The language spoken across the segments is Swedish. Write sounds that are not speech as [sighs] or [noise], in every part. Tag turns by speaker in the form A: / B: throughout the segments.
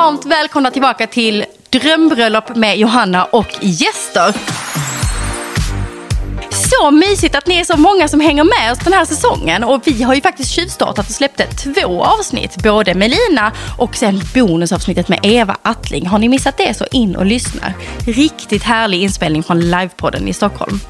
A: varmt välkomna tillbaka till Drömbröllop med Johanna och gäster. Så mysigt att ni är så många som hänger med oss den här säsongen. Och vi har ju faktiskt tjuvstartat och släppte två avsnitt. Både med Lina och sen bonusavsnittet med Eva Attling. Har ni missat det så in och lyssna. Riktigt härlig inspelning från livepodden i Stockholm.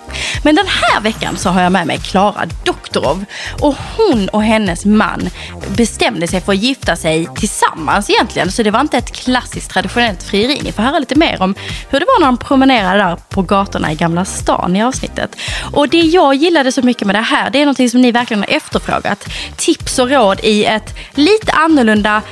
A: Men den här veckan så har jag med mig Klara Doktorov. Och hon och hennes man bestämde sig för att gifta sig tillsammans egentligen. Så det var inte ett klassiskt traditionellt frieri. Ni får höra lite mer om hur det var när de promenerade där på gatorna i Gamla stan i avsnittet. Och det jag gillade så mycket med det här, det är någonting som ni verkligen har efterfrågat. Tips och råd i ett lite annorlunda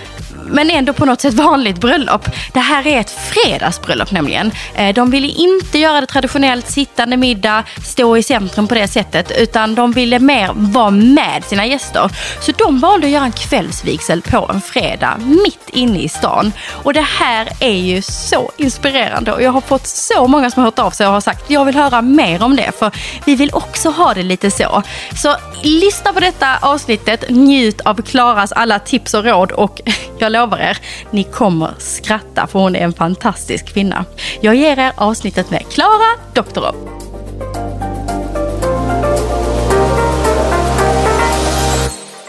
A: men ändå på något sätt vanligt bröllop. Det här är ett fredagsbröllop nämligen. Eh, de ville inte göra det traditionellt sittande middag, stå i centrum på det sättet, utan de ville mer vara med sina gäster. Så de valde att göra en kvällsvigsel på en fredag, mitt inne i stan. Och det här är ju så inspirerande och jag har fått så många som har hört av sig och har sagt jag vill höra mer om det, för vi vill också ha det lite så. Så lyssna på detta avsnittet, njut av Klaras alla tips och råd och [laughs] jag lovar er, ni kommer skratta för hon är en fantastisk kvinna. Jag ger er avsnittet med Klara Doktorov.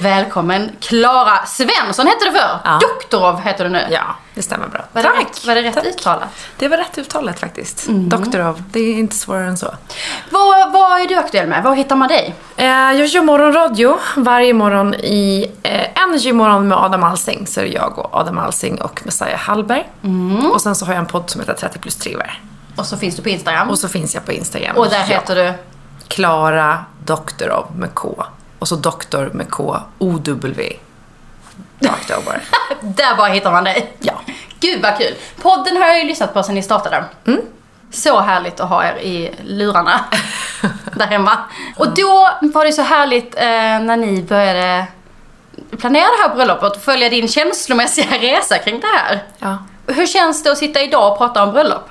A: Välkommen Klara Svensson hette du för.
B: Ja.
A: Doktorov heter du nu.
B: Ja, det stämmer bra.
A: Var det rätt, var det rätt
B: Tack.
A: uttalat?
B: Det var rätt uttalat faktiskt. Doktorov, det är inte svårare än så.
A: Vad, vad är du aktuell med? Var hittar man dig?
B: Eh, jag gör morgonradio varje morgon i eh, Energy morgon med Adam Alsing. Så är det jag och Adam Alsing och Messiah Hallberg. Och sen så har jag en podd som heter 30 plus triver.
A: Och så finns du på Instagram.
B: Och så finns jag på Instagram.
A: Och där heter du?
B: Klara Doktorov med K. Och så doktor med K. O-W. Rakt över. [laughs]
A: Där bara hittar man dig.
B: Ja.
A: Gud vad kul. Podden har jag ju lyssnat på sen ni startade. Så härligt att ha er i lurarna [laughs] där hemma. Och då var det så härligt eh, när ni började planera det här bröllopet och följa din känslomässiga [laughs] resa kring det här.
B: ja.
A: Hur känns det att sitta idag och prata om bröllop?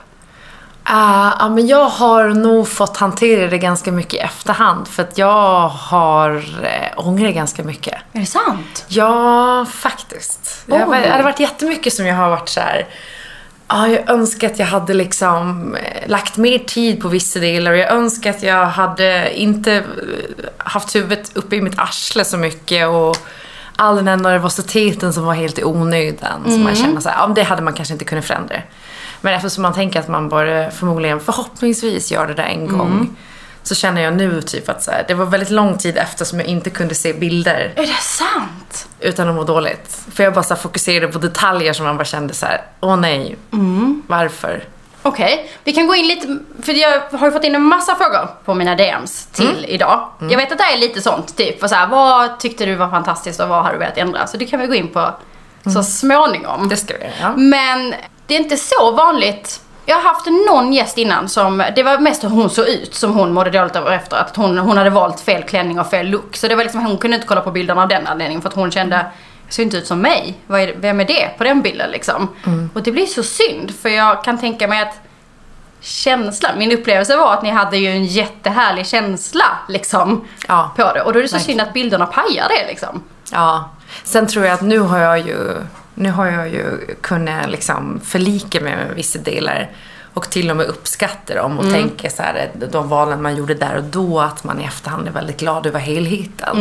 B: Ah, ja, men jag har nog fått hantera det ganska mycket i efterhand. För att jag har eh, ångrat ganska mycket.
A: Är det sant?
B: Ja, faktiskt. Jag,
A: Oj.
B: det har varit jättemycket som jag har varit så här. Ja, jag önskar att jag hade liksom eh, lagt mer tid på vissa delar och jag önskar att jag hade inte eh, haft huvudet uppe i mitt arsle så mycket och all den här nervositeten som var helt i onödan. Som man känner så här, ja, det hade man kanske inte kunnat förändra. Men eftersom man tänker att man bara förmodligen förhoppningsvis gör det där en gång. Så känner jag nu typ att så här, det var väldigt lång tid efter som jag inte kunde se bilder
A: Är det sant?
B: utan att må dåligt. För jag bara så fokuserade på detaljer som man bara kände så här: åh nej, varför?
A: Okej, vi kan gå in lite, för jag har ju fått in en massa frågor på mina DMs till idag. Jag vet att det är lite sånt, typ så här, vad tyckte du var fantastiskt och vad har du velat ändra? Så det kan vi gå in på så småningom.
B: Det ska vi göra. Ja.
A: Men det är inte så vanligt. Jag har haft någon gäst innan som, det var mest hur hon såg ut som hon mådde dåligt över efter. Att hon, hon hade valt fel klänning och fel look. Så det var liksom, hon kunde inte kolla på bilderna av den anledningen för att hon kände, jag ser inte ut som mig. Vem är det på den bilden liksom? Och det blir så synd för jag kan tänka mig att känslan, min upplevelse var att ni hade ju en jättehärlig känsla liksom
B: Ja,
A: på det. Och då är det så
B: verkligen.
A: synd att bilderna pajar det liksom.
B: ja. Sen tror jag att nu har jag ju, nu har jag ju kunnat liksom förlika mig med vissa delar. Och till och med uppskatta dem och tänka så här, de valen man gjorde där och då, att man i efterhand är väldigt glad över helheten.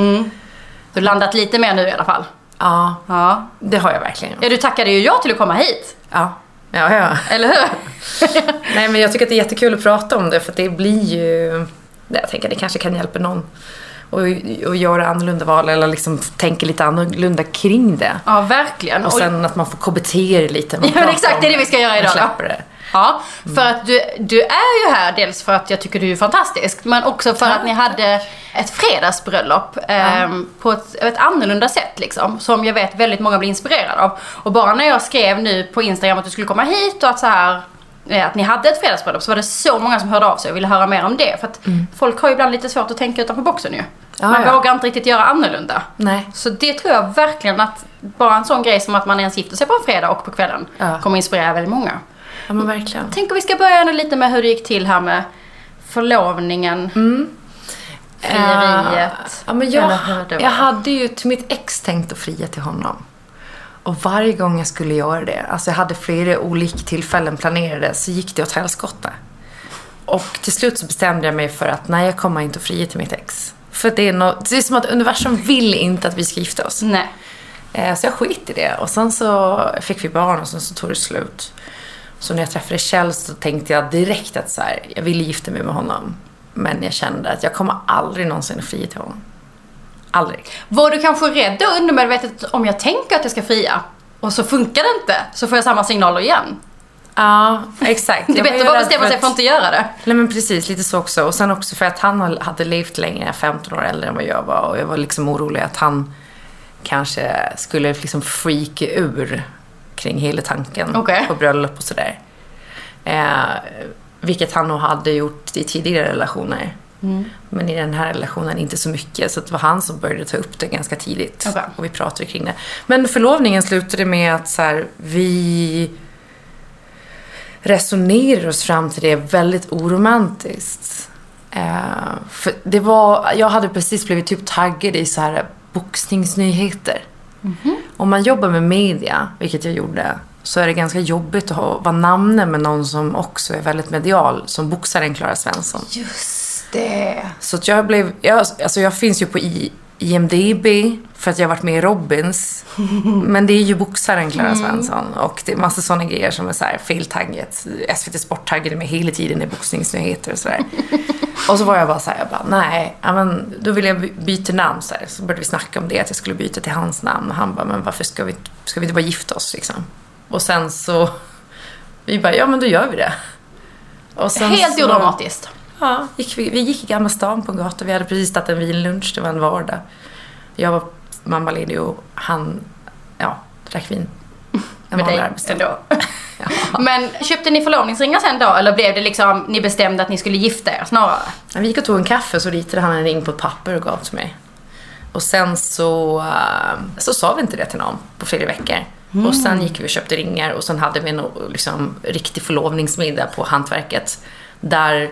A: Du har landat lite mer nu i alla fall.
B: Ja,
A: Ja.
B: det har jag verkligen.
A: Ja, du tackade ju ja till att komma hit.
B: Ja, ja, ja.
A: Eller hur? [laughs]
B: Nej men jag tycker att det är jättekul att prata om det för det blir ju... Jag tänker att det kanske kan hjälpa någon att, att göra annorlunda val eller liksom tänka lite annorlunda kring det.
A: Ja, verkligen.
B: Och sen att man får KBT lite.
A: Ja, men exakt, det är det vi ska göra idag
B: släpper det.
A: Ja, för att du, du är ju här dels för att jag tycker du är fantastisk, men också för att ni hade ett fredagsbröllop ehm, på ett, ett annorlunda sätt liksom, som jag vet väldigt många blir inspirerade av. Och bara när jag skrev nu på Instagram att du skulle komma hit och att så här eh, att ni hade ett fredagsbröllop så var det så många som hörde av sig och ville höra mer om det. För att folk har ju ibland lite svårt att tänka utanför boxen ju.
B: Ja,
A: Man
B: ja.
A: vågar inte riktigt göra annorlunda.
B: Nej.
A: Så det tror jag verkligen att bara en sån grej som att man ens gifter sig på en fredag och på kvällen
B: Ja.
A: kommer inspirera väldigt många.
B: Ja men verkligen.
A: Tänk om vi ska börja lite med hur det gick till här med förlovningen, frieriet.
B: Ja, men jag, jag hade ju till mitt ex tänkt att fria till honom. Och varje gång jag skulle göra det, alltså jag hade flera olika tillfällen planerade, så gick det åt helskotta. Och till slut så bestämde jag mig för att nej, jag kommer inte att fria till mitt ex. För det är, något, det är som att universum vill inte att vi ska gifta oss.
A: Nej.
B: Eh, Så jag skit i det. Och sen så fick vi barn och sen så tog det slut. Så när jag träffade Kjell så tänkte jag direkt att så här, jag ville gifta mig med honom. Men jag kände att jag kommer aldrig någonsin att fria till honom. Aldrig.
A: Var du kanske rädd då undermedvetet om jag tänker att jag ska fria och så funkar det inte så får jag samma signaler igen?
B: Ja, exakt.
A: Det är bättre att bara bestämma sig för att inte göra det.
B: Nej men precis, lite så också. Och sen också för att han hade levt längre, 15 år äldre än vad jag var. Och jag var liksom orolig att han kanske skulle liksom freaka ur kring hela tanken
A: Okej.
B: på bröllop och sådär. Eh, vilket han nog hade gjort i tidigare relationer. Men i den här relationen inte så mycket. Så det var han som började ta upp det ganska tidigt.
A: Okej.
B: Och vi pratade kring det. Men förlovningen slutade med att så här, vi resonerar oss fram till det väldigt oromantiskt. Eh, för det var, jag hade precis blivit typ taggad i så här boxningsnyheter. Om man jobbar med media, vilket jag gjorde, så är det ganska jobbigt att ha, vara namne med någon som också är väldigt medial, som boxaren Klara Svensson.
A: Just det.
B: Så jag blev, jag, alltså jag finns ju på I, IMDB för att jag har varit med i Robins. [laughs] Men det är ju boxaren Klara Svensson och det är massa sådana grejer som är så här feltagget. SVT Sport taggade mig hela tiden i boxningsnyheter och sådär. [laughs] och så var jag bara så här, jag bara nej, men då vill jag by- byta namn så här. Så började vi snacka om det, att jag skulle byta till hans namn. Och han bara, men varför ska vi, ska vi inte bara gifta oss liksom? Och sen så, vi bara, ja men då gör vi det.
A: Helt
B: så-
A: odramatiskt.
B: Ja, gick vi, vi gick i Gamla stan på en gata. Vi hade precis tagit en vinlunch. Det var en vardag. Jag var mammaledig och han, ja, drack vin. En
A: Med dig ändå. [laughs]
B: Ja.
A: Men köpte ni förlovningsringar sen då? Eller blev det liksom, ni bestämde att ni skulle gifta er snarare?
B: Ja, Vi gick och tog en kaffe så ritade han en ring på ett papper och gav till mig. Och sen så, eh, så sa vi inte det till någon på flera veckor. Och sen gick vi och köpte ringar och sen hade vi en liksom, riktig förlovningsmiddag på Hantverket. Där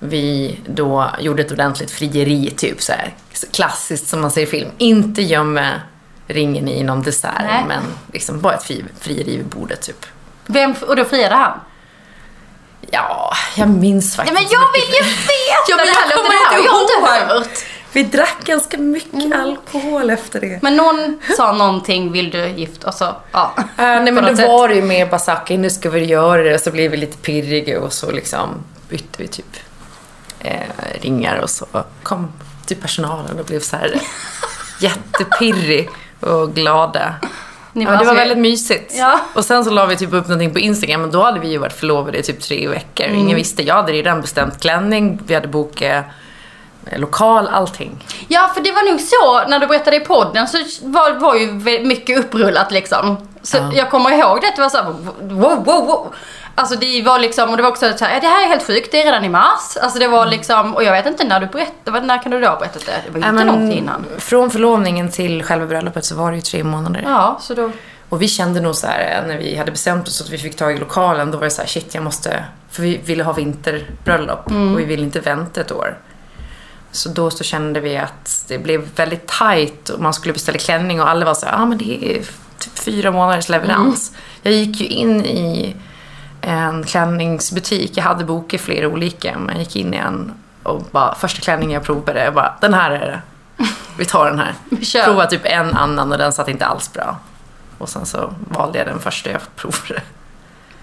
B: vi då gjorde ett ordentligt frieri, typ så här klassiskt som man ser i film. Inte gömma ringen i någon dessert,
A: Nej.
B: men liksom bara ett fri, frieri vid bordet typ.
A: Vem, och då friade han?
B: Ja, jag minns
A: Nej,
B: faktiskt
A: men
B: inte
A: jag vill ju veta [laughs]
B: Ja, men
A: det här
B: jag kommer inte
A: jag
B: ihåg.
A: hört.
B: Vi drack ganska mycket alkohol efter det.
A: Men någon sa någonting, vill du gifta och så, ja.
B: Uh, nej men då
A: sätt.
B: var det ju mer bara nu ska vi göra det. Och så blev vi lite pirriga och så liksom bytte vi typ eh, ringar och så kom typ personalen och blev så här jättepirrig och glada.
A: Ni
B: Ja, det var
A: alltså-
B: väldigt mysigt.
A: Ja.
B: Och sen så la vi typ upp någonting på Instagram och då hade vi ju varit förlovade i typ tre veckor.
A: Mm.
B: Ingen visste. Jag hade redan bestämt klänning, vi hade bokat eh, lokal, allting.
A: Ja, för det var nog så, när du berättade i podden så var, var ju mycket upprullat liksom. Så
B: Ja.
A: jag kommer ihåg det, att det var så här, wow, wow, wow. Alltså det var liksom, och det var också så här, det här är helt sjukt, det är redan i mars. Alltså det var liksom, och jag vet inte när du berättade, när kan du då ha berättat det? Det var
B: Ja,
A: inte långt innan.
B: Från förlovningen till själva bröllopet så var det ju tre månader.
A: Ja, så då,
B: Och vi kände nog så här när vi hade bestämt oss att vi fick tag i lokalen, då var det så här shit jag måste, för vi ville ha vinterbröllop och vi ville inte vänta ett år. Så då så kände vi att det blev väldigt tight och man skulle beställa klänning och alla var så ja ah, men det är typ fyra månaders leverans. Jag gick ju in i en klänningsbutik, jag hade bokat flera olika, men jag gick in i en och bara första klänningen jag provade, jag bara den här är det. Vi tar den här. Prova typ en annan och den satt inte alls bra. Och sen så valde jag den första jag provade.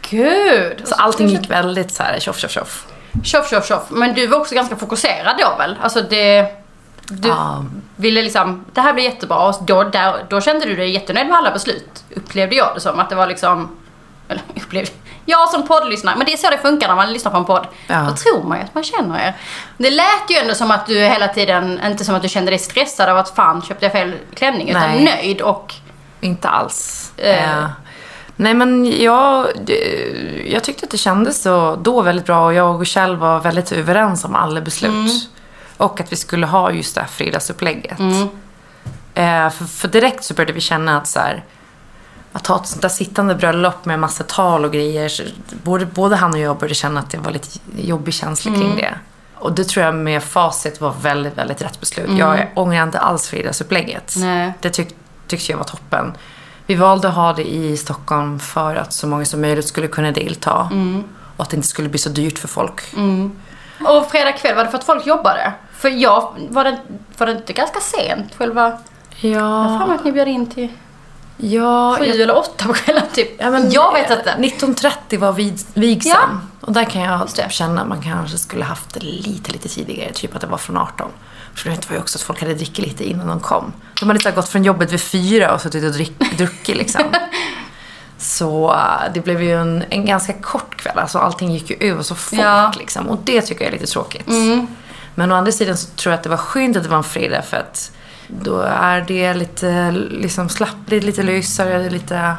A: gud.
B: Så allting gick väldigt så här tjoff tjoff tjoff.
A: Tjoff, tjoff, tjoff. Men du var också ganska fokuserad då väl? Alltså det... Du
B: Ja.
A: ville liksom, det här blir jättebra. Och då, där, då kände du dig jättenöjd med alla beslut. Upplevde jag det som. Att det var liksom... Eller [laughs] upplevde... Jag som poddlyssnare, men det är så det funkar när man lyssnar på en podd.
B: Ja.
A: Då tror man ju att man känner er. Det lät ju ändå som att du hela tiden, inte som att du kände dig stressad av att fan köpte jag fel klänning. Utan
B: Nej.
A: nöjd och...
B: Inte alls.
A: Eh.
B: Eh, nej men jag, jag tyckte att det kändes så då väldigt bra och jag och Kjell var väldigt överens om alla beslut. Och att vi skulle ha just det här fredagsupplägget. Eh, för, för direkt så började vi känna att så här, att ha ett sånt där sittande bröllop med massa tal och grejer. Både, både han och jag började känna att det var lite jobbig känsla kring det. Och det tror jag med facit var väldigt, väldigt rätt beslut. Jag ångrar inte alls fredagsupplägget.
A: Nej.
B: Det tyck, tyckte jag var toppen. Vi valde att ha det i Stockholm för att så många som möjligt skulle kunna delta. Och att det inte skulle bli så dyrt för folk.
A: Och fredag kväll, var det för att folk jobbade? För jag, var det, var det inte ganska sent? Själva... Jag har
B: Ja,
A: att ni bjöd in till
B: ja,
A: sju
B: jag,
A: eller åtta på kvällen typ.
B: ja men,
A: jag vet inte.
B: 1930 var vid, vigseln.
A: Ja.
B: Och där kan jag
A: det.
B: känna att man kanske skulle haft det lite, lite tidigare. Typ att det var från 18. För det var ju också att folk hade drickit lite innan de kom. De hade så gått från jobbet vid fyra och suttit och drick, druckit liksom. [laughs] Så äh, det blev ju en, en ganska kort kväll. Alltså allting gick ju över så fort
A: Ja. Mm.
B: liksom. Och det tycker jag är lite tråkigt. Men å andra sidan så tror jag att det var skönt att det var en fredag för att då är det lite liksom slappligt, lite lösare, lite...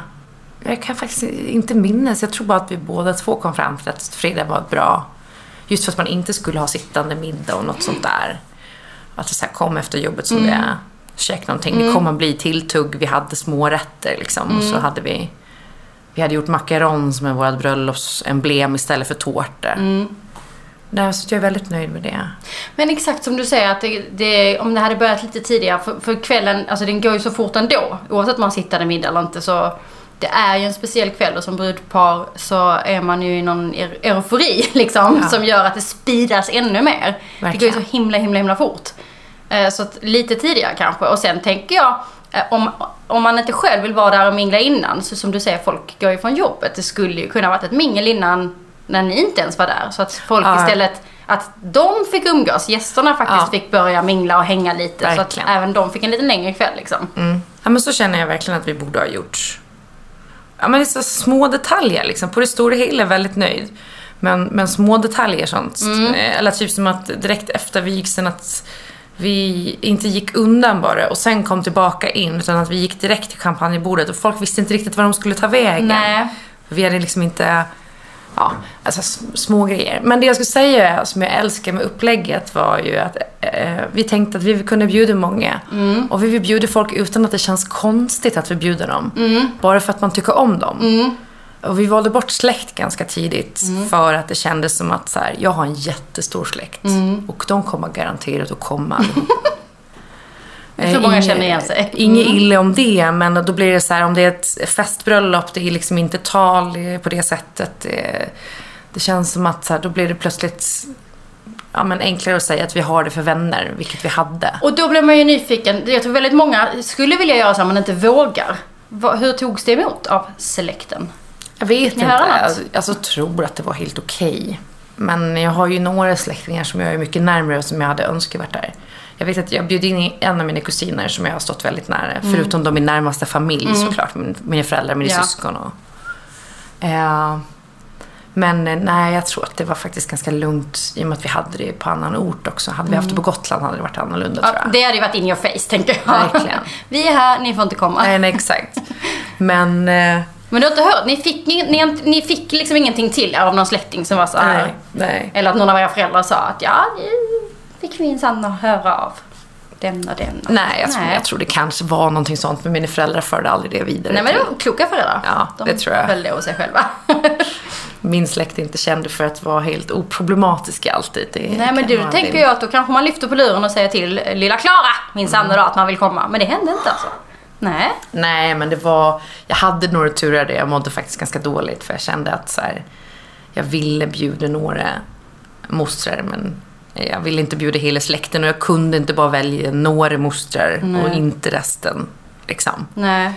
B: Jag kan faktiskt inte minnas. Jag tror bara att vi båda två kom fram till att fredag var bra. Just för att man inte skulle ha sittande middag och något sånt där. Att det så här kom efter jobbet som det är. Käk någonting. Det kommer bli tilltugg. Vi hade små rätter liksom. Och så hade vi... Vi hade gjort macaron som är vårt bröllopsemblem istället för tårta. Nej, så jag är väldigt nöjd med det.
A: Men exakt som du säger, att det, det, om det hade börjat lite tidigare, för, för kvällen, alltså den går ju så fort ändå. Oavsett om man sitter middag eller inte så det är ju en speciell kväll och som brudpar så är man ju i någon eufori [laughs] liksom
B: Ja.
A: som gör att det speedas ännu mer. Det går ju
B: Verkligen.
A: så himla himla himla fort. Eh, Så att lite tidigare kanske. Och sen tänker jag, eh, om, om man inte själv vill vara där och mingla innan, så som du säger, folk går ju från jobbet. Det skulle ju kunna varit ett mingel innan när ni inte ens var där. Så att folk
B: Ja.
A: istället, att de fick umgås, gästerna faktiskt
B: Ja.
A: fick börja mingla och hänga lite. Så att
B: Verkligen.
A: även de fick en lite längre kväll liksom.
B: Mm. Ja, men så känner jag verkligen att vi borde ha gjort. Ja, men det är så små detaljer liksom. På det stora hela väldigt nöjd. Men, men små detaljer sånt. Eh, Eller typ som att direkt efter vigseln att vi inte gick undan bara och sen kom tillbaka in utan att vi gick direkt till champagnebordet och folk visste inte riktigt var de skulle ta vägen.
A: Nej.
B: Vi hade liksom inte, ja, alltså små grejer. Men det jag skulle säga som jag älskar med upplägget var ju att eh, vi tänkte att vi kunna bjuda många. Och vi vill bjuda folk utan att det känns konstigt att vi bjuder dem. Bara för att man tycker om dem. Och vi valde bort släkt ganska tidigt för att det kändes som att så här, jag har en jättestor släkt. Och de kommer garanterat att komma allihop. [laughs]
A: Jag tror
B: Eh,
A: många
B: inge-
A: känner igen sig.
B: Inget illa om det, men då blir det så här om det är ett festbröllop, det är liksom inte tal eh, på det sättet. Det, det känns som att så här, då blir det plötsligt ja, men enklare att säga att vi har det för vänner, vilket vi hade.
A: Och då blir man ju nyfiken. Jag tror väldigt många skulle vilja göra så här, men inte vågar. Hur togs det emot av selekten?
B: Jag vet
A: Ni
B: inte,
A: hör annat?
B: alltså, alltså tror att det var helt okej. Men jag har ju några släktingar som jag är mycket närmare och som jag hade önskat varit där. Jag vet att jag bjöd in en av mina kusiner som jag har stått väldigt nära. Förutom då min närmaste familj såklart. Min, mina föräldrar, mina
A: Ja.
B: syskon och... Eh, men eh, nej, jag tror att det var faktiskt ganska lugnt i och med att vi hade det på annan ort också. Hade vi haft det på Gotland hade det varit annorlunda tror
A: Ja,
B: jag.
A: det hade ju varit in your face, tänker jag.
B: Verkligen. [laughs]
A: Vi är här, ni får inte komma.
B: Nej, nej, exakt. Men... Eh,
A: Men du har inte hört? Ni fick, ni, ni, fick liksom ingenting till er av någon släkting som var så här.
B: nej, nej.
A: Eller att någon av era föräldrar sa att ja, fick vi minsann höra av den och den.
B: Nej, jag tror,
A: Nej.
B: jag tror det kanske var någonting sånt, men mina föräldrar förde aldrig det vidare.
A: Nej men det var kloka föräldrar.
B: Ja,
A: De
B: det tror jag.
A: höll det hos sig själva. [laughs]
B: Min släkt är inte känd för att vara helt oproblematiska alltid. Det
A: Nej men du tänker
B: det.
A: jag att då kanske man lyfter på luren och säger till lilla Klara minsann
B: Mm.
A: då att man vill komma. Men det hände inte alltså. Nej.
B: Nej, men det var... Jag hade några turer där jag mådde faktiskt ganska dåligt för jag kände att så här, jag ville bjuda några mostrar men jag ville inte bjuda hela släkten och jag kunde inte bara välja några mostrar och inte resten. Liksom.
A: Nej.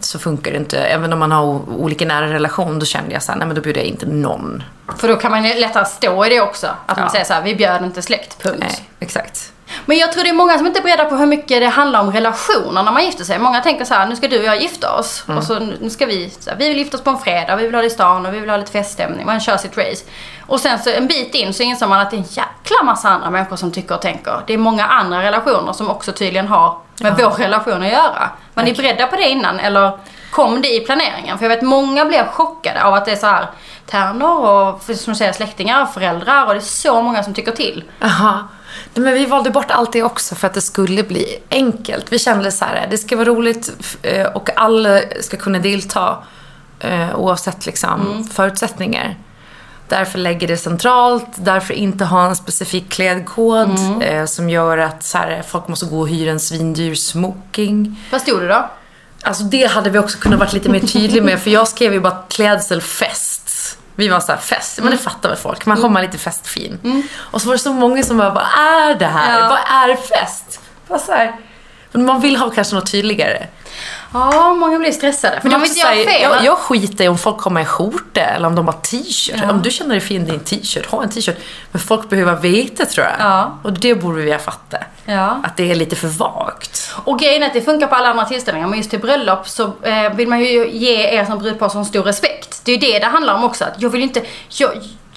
B: Så funkar det inte. Även om man har olika nära relation, då kände jag så här, nej men då bjuder jag inte någon.
A: För då kan man ju lättare stå i det också. Att man
B: Ja.
A: säger så här, vi bjöd inte släkt, punkt.
B: Nej, exakt.
A: Men jag tror det är många som inte är beredda på hur mycket det handlar om relationer när man gifter sig. Många tänker så här, nu ska du och jag gifta oss.
B: Mm.
A: Och så nu ska vi, så här, vi vill gifta oss på en fredag, vi vill ha det i stan och vi vill ha lite feststämning. Man kör sitt race. Och sen så en bit in så inser man att det är en jäkla massa andra människor som tycker och tänker. Det är många andra relationer som också tydligen har med vår relation att göra. Var ni beredda på det innan eller kom det i planeringen? För jag vet många blev chockade av att det är så här tärnor och som säger släktingar och föräldrar och det är så många som tycker till.
B: Nej, Men vi valde bort allt det också för att det skulle bli enkelt. Vi kände så här, det ska vara roligt eh, och alla ska kunna delta eh, oavsett liksom förutsättningar. Därför lägger det centralt, därför inte ha en specifik klädkod eh, som gör att så här, folk måste gå och hyra en svindyr smoking.
A: Vad stod det då?
B: Alltså det hade vi också kunnat varit lite mer tydliga med för jag skrev ju bara klädsel fest. Vi var så här fest, men det fattar väl folk. Man kommer lite festfin. Och så var det så många som bara, vad är det här?
A: Ja.
B: Vad är fest? Så här, man vill ha kanske något tydligare.
A: Ja, många blir stressade. För
B: Man
A: vill inte fel.
B: jag, jag skiter i om folk kommer i skjorta eller om de har t-shirt.
A: Ja.
B: Om du känner dig fin i din t-shirt, ha en t-shirt. Men folk behöver veta tror jag.
A: Ja.
B: Och det borde vi ha fattat.
A: Ja.
B: Att det är lite för vagt.
A: Och grejen är att det funkar på alla andra tillställningar, men just till bröllop så eh, vill man ju ge er som brudpar sån stor respekt. Det är ju det det handlar om också. Att jag vill inte... Jag,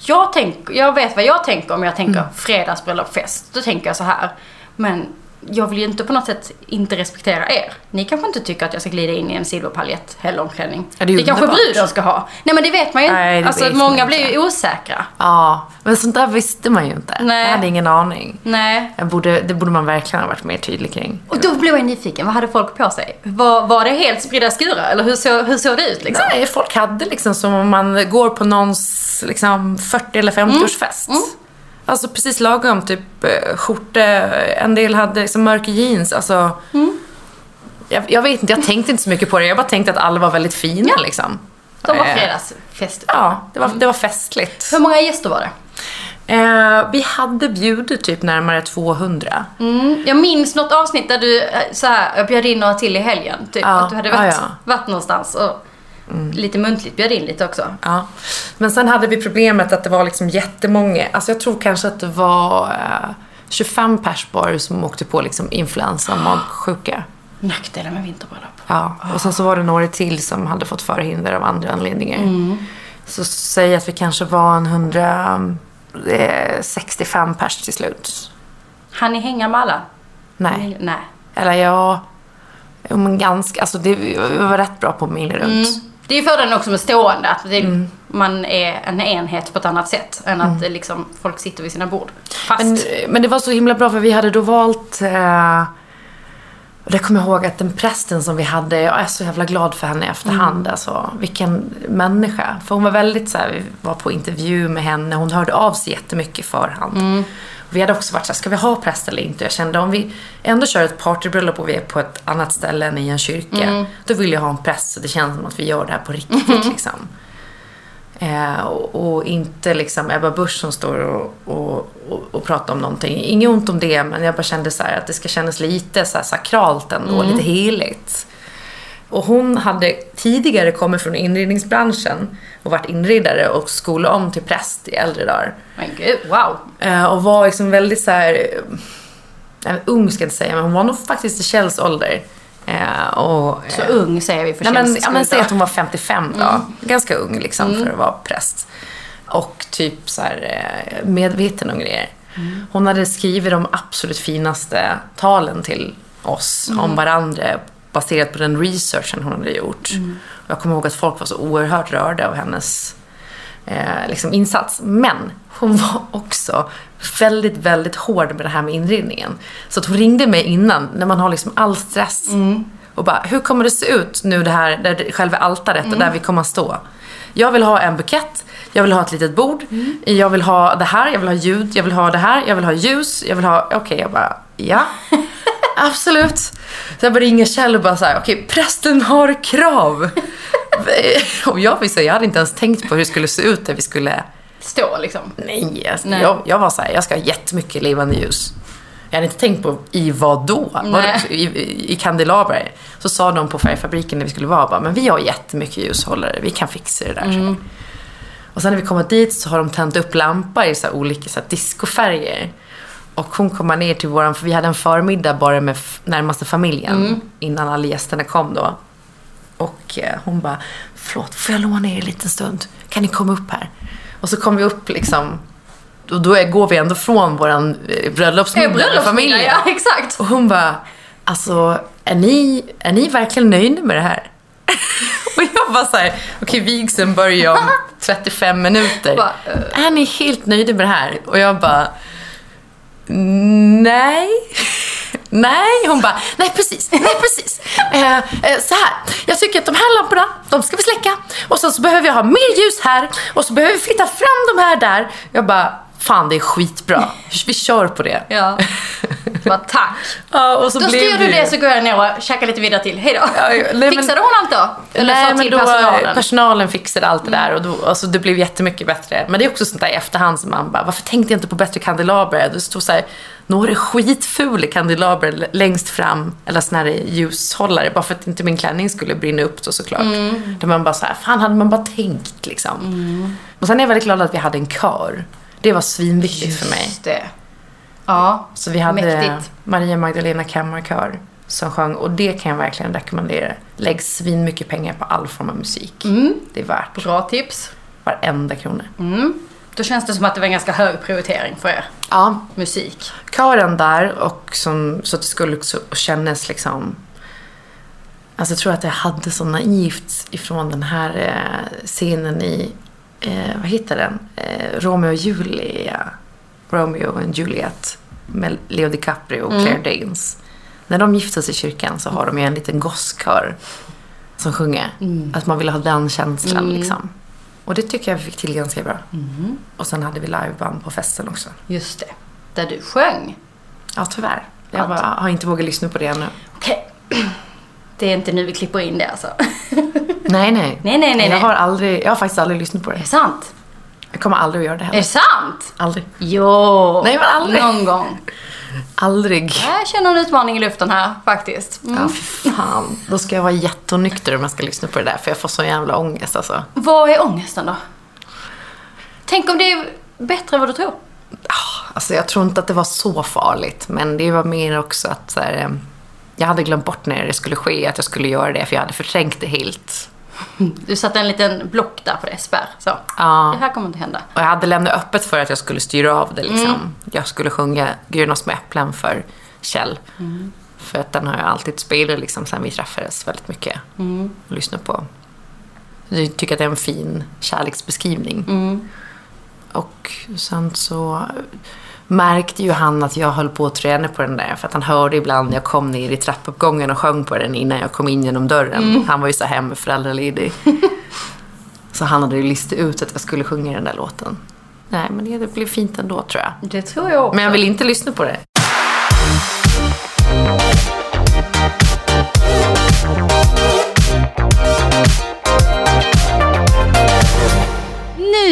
A: jag, tänk, jag vet vad jag tänker om jag tänker
B: Mm.
A: fredagsbröllop-fest. Då tänker jag så här. Men jag vill ju inte på något sätt inte respektera er. Ni kanske inte tycker att jag ska glida in i en silverpaljett helomklänning.
B: Ja, det
A: det kanske bruden ska ha. Nej men det vet man ju inte.
B: Nej, det
A: Alltså många
B: inte.
A: blir ju osäkra.
B: Ja, men sånt där visste man ju inte.
A: Nej.
B: Jag hade ingen aning.
A: Nej.
B: Jag borde, det borde man verkligen ha varit mer tydlig kring.
A: Och då blev jag nyfiken. Vad hade folk på sig? Var, var det helt spridda skurar? Eller hur såg, hur såg det ut liksom?
B: Nej, folk hade liksom som om man går på någons liksom 40 eller 50-årsfest. Alltså precis lagom, typ eh, skjorta, en del hade liksom mörka jeans. Alltså, jag, jag vet inte, jag tänkte inte så mycket på det. Jag bara tänkte att alla var väldigt fina
A: Ja.
B: liksom.
A: De var
B: Eh,
A: fredagsfest.
B: Ja, det var, det var festligt.
A: Hur många gäster var det?
B: Eh, vi hade bjudit typ närmare 200.
A: Mm, jag minns något avsnitt där du eh, så här, jag bjöd in några till i helgen. Typ,
B: Ja,
A: att du hade varit,
B: ja, ja.
A: varit någonstans och lite muntligt bjöd in lite också.
B: Ja. Men sen hade vi problemet att det var liksom jättemånga. Alltså jag tror kanske att det var eh, 25 pers bara som åkte på liksom influensa och magsjuka.
A: Nackdelar med vinterbröllop.
B: Ja. Och sen så var det några till som hade fått förhinder av andra anledningar. Så säg att vi kanske var en 165 pers till slut.
A: Han ni hänga med alla?
B: Nej.
A: Nej.
B: Eller ja, men ganska. Alltså det, var rätt bra på mil runt.
A: Det är ju fördelen också med stående, att det,
B: Mm.
A: man är en enhet på ett annat sätt än att det liksom, folk sitter vid sina bord. Fast.
B: Men, men det var så himla bra för vi hade då valt eh, och det kommer jag ihåg att den prästen som vi hade, jag är så jävla glad för henne i efterhand. Alltså, vilken människa. För hon var väldigt så här, vi var på intervju med henne, hon hörde av sig jättemycket i förhand. Och vi hade också varit så här, ska vi ha präst eller inte? Jag kände om vi ändå kör ett partybröllop och vi är på ett annat ställe än i en kyrka. Då vill jag ha en präst så det känns som att vi gör det här på riktigt liksom. Eh, och, och inte liksom Ebba Busch som står och, och, och, och pratar om någonting. Inget ont om det, men jag bara kände så här att det ska kännas lite så sakralt ändå, lite heligt. Och hon hade tidigare kommit från inredningsbranschen och varit inredare och skolat om till präst i äldre dagar.
A: Men gud, wow.
B: Eh, och var liksom väldigt så här, eh, ung ska jag inte säga, men hon var nog faktiskt i Kjells ålder. Eh, och,
A: Så
B: eh,
A: ung säger vi för
B: Nej, men, ja, säg att hon var 55 då. Ganska ung liksom för att vara präst. Och typ så här medveten och grejer. Hon hade skrivit de absolut finaste talen till oss om varandra baserat på den researchen hon hade gjort. Och jag kommer ihåg att folk var så oerhört rörda av hennes eh, liksom insats. Men hon [laughs] var också väldigt, väldigt hård med det här med inredningen. Så att hon ringde mig innan, när man har liksom all stress. Och bara, hur kommer det se ut nu det här, där själva altaret, och där vi kommer att stå? Jag vill ha en bukett, jag vill ha ett litet bord, jag vill ha det här, jag vill ha ljud, jag vill ha det här, jag vill ha ljus, jag vill ha... Okej, jag bara, ja. [laughs] Absolut. Så jag bara ringer Kjell och bara så här, okej, prästen har krav. [laughs] och jag vill säga, jag hade inte ens tänkt på hur det skulle se ut när vi skulle...
A: Stå liksom.
B: Nej, alltså,
A: Nej.
B: Jag, jag var så här, jag ska ha jättemycket levande ljus. Jag hade inte tänkt på i vad då? Var I, i, I kandelaber. Så sa de på färgfabriken när vi skulle vara, bara, men vi har jättemycket ljushållare, vi kan fixa det där.
A: Mm.
B: Och sen när vi kommer dit så har de tänt upp lampor i så olika så här discofärger. Och hon kommer ner till våran, för vi hade en förmiddag bara med närmaste familjen
A: Mm.
B: innan alla gästerna kom då. Och eh, hon bara, förlåt, får jag låna er en liten stund? Kan ni komma upp här? Och så kom vi upp liksom, och då är, går vi ändå från våran eh, bröllopsmiddag med
A: Bröllopsmiddag,
B: familjen.
A: ja [laughs] exakt.
B: Och hon bara, alltså är ni, är ni verkligen nöjda med det här? [laughs] och jag bara så här, okej vigseln börjar om [laughs] 35 minuter.
A: Bara,
B: Är ni helt nöjda med det här? Och jag bara, nej. [laughs] Nej, hon bara, nej precis, nej precis. Eh, eh, så här, jag tycker att de här lamporna, de ska vi släcka. Och sen så behöver jag ha mer ljus här. Och så behöver vi flytta fram de här där. Jag bara, fan det är skitbra. Vi kör på det.
A: Ja. [laughs] Bara tack.
B: Ja, och så
A: Då styr du det så går jag ner och käkar lite vidare till. Hej då.
B: Ja, nej,
A: Fixade hon allt då? Eller
B: Nej,
A: sa till
B: då
A: personalen?
B: personalen fixade allt det där och då, alltså, det blev jättemycket bättre. Men det är också sånt där i efterhand som man bara, varför tänkte jag inte på bättre kandelaber? Det stod så här, några skitfula kandelaber längst fram, eller här ljushållare, bara för att inte min klänning skulle brinna upp då såklart.
A: Mm.
B: Där man bara så här, fan hade man bara tänkt liksom. Och sen är jag väldigt glad att vi hade en kör. Det var svinviktigt för mig.
A: Just det. Ja,
B: Så vi hade
A: mäktigt.
B: Maria Magdalena Kammarkör som sjöng och det kan jag verkligen rekommendera. Lägg svin mycket pengar på all form av musik.
A: Mm.
B: Det är värt
A: Bra tips.
B: varenda krona.
A: Då känns det som att det var en ganska hög prioritering för er.
B: Ja,
A: Musik.
B: kören där och som, så att det skulle också kännas liksom Alltså jag tror att jag hade så naivt ifrån den här eh, scenen i, eh, vad heter den? Eh, Romeo och Julia. Romeo and Juliet med Leo DiCaprio och Claire Danes. När de gifter sig i kyrkan så har de ju en liten gosskör som sjunger. Att man vill ha den känslan liksom. Och det tycker jag vi fick till ganska bra. Och sen hade vi liveband på festen också.
A: Just det. Där du sjöng.
B: Ja, tyvärr. Jag
A: Ja,
B: bara, har inte vågat lyssna på det ännu.
A: Okej. [clears throat] Det är inte nu vi klipper in det alltså. [laughs]
B: Nej, nej.
A: Nej, nej, nej.
B: Jag har, aldrig, jag har faktiskt aldrig lyssnat på
A: Är
B: det.
A: det sant?
B: Jag kommer aldrig att göra det
A: Är
B: heller.
A: det sant?
B: Aldrig.
A: Jo.
B: Nej, men aldrig.
A: Någon gång.
B: Aldrig.
A: Jag känner en utmaning i luften här faktiskt. Mm.
B: Ja, fan. Då ska jag vara jättenykter om jag ska lyssna på det där. För jag får så jävla ångest alltså.
A: Vad är ångesten då? Tänk om det är bättre än vad du tror.
B: Alltså jag tror inte att det var så farligt. Men det var mer också att så här, eh, jag hade glömt bort när det skulle ske att jag skulle göra det. För jag hade förträngt det helt. [laughs]
A: Du satte en liten block där på det, spärr. Så.
B: Ja.
A: Det här kommer inte hända.
B: Och jag hade lämnat öppet för att jag skulle styra av det liksom. Jag skulle sjunga Gröna små äpplen för Kjell. För att den har jag alltid spelat liksom sen vi träffades väldigt mycket. Och lyssnat på. Jag tycker att det är en fin kärleksbeskrivning. Och sen så märkte ju han att jag höll på att träna på den där. För att han hörde ibland när jag kom ner i trappuppgången och sjöng på den innan jag kom in genom dörren. Han var ju så hemma föräldraledig. [laughs] Så han hade ju listat ut att jag skulle sjunga den där låten. Nej, men det, det blev fint ändå tror jag.
A: Det tror jag också.
B: Men jag vill inte lyssna på det.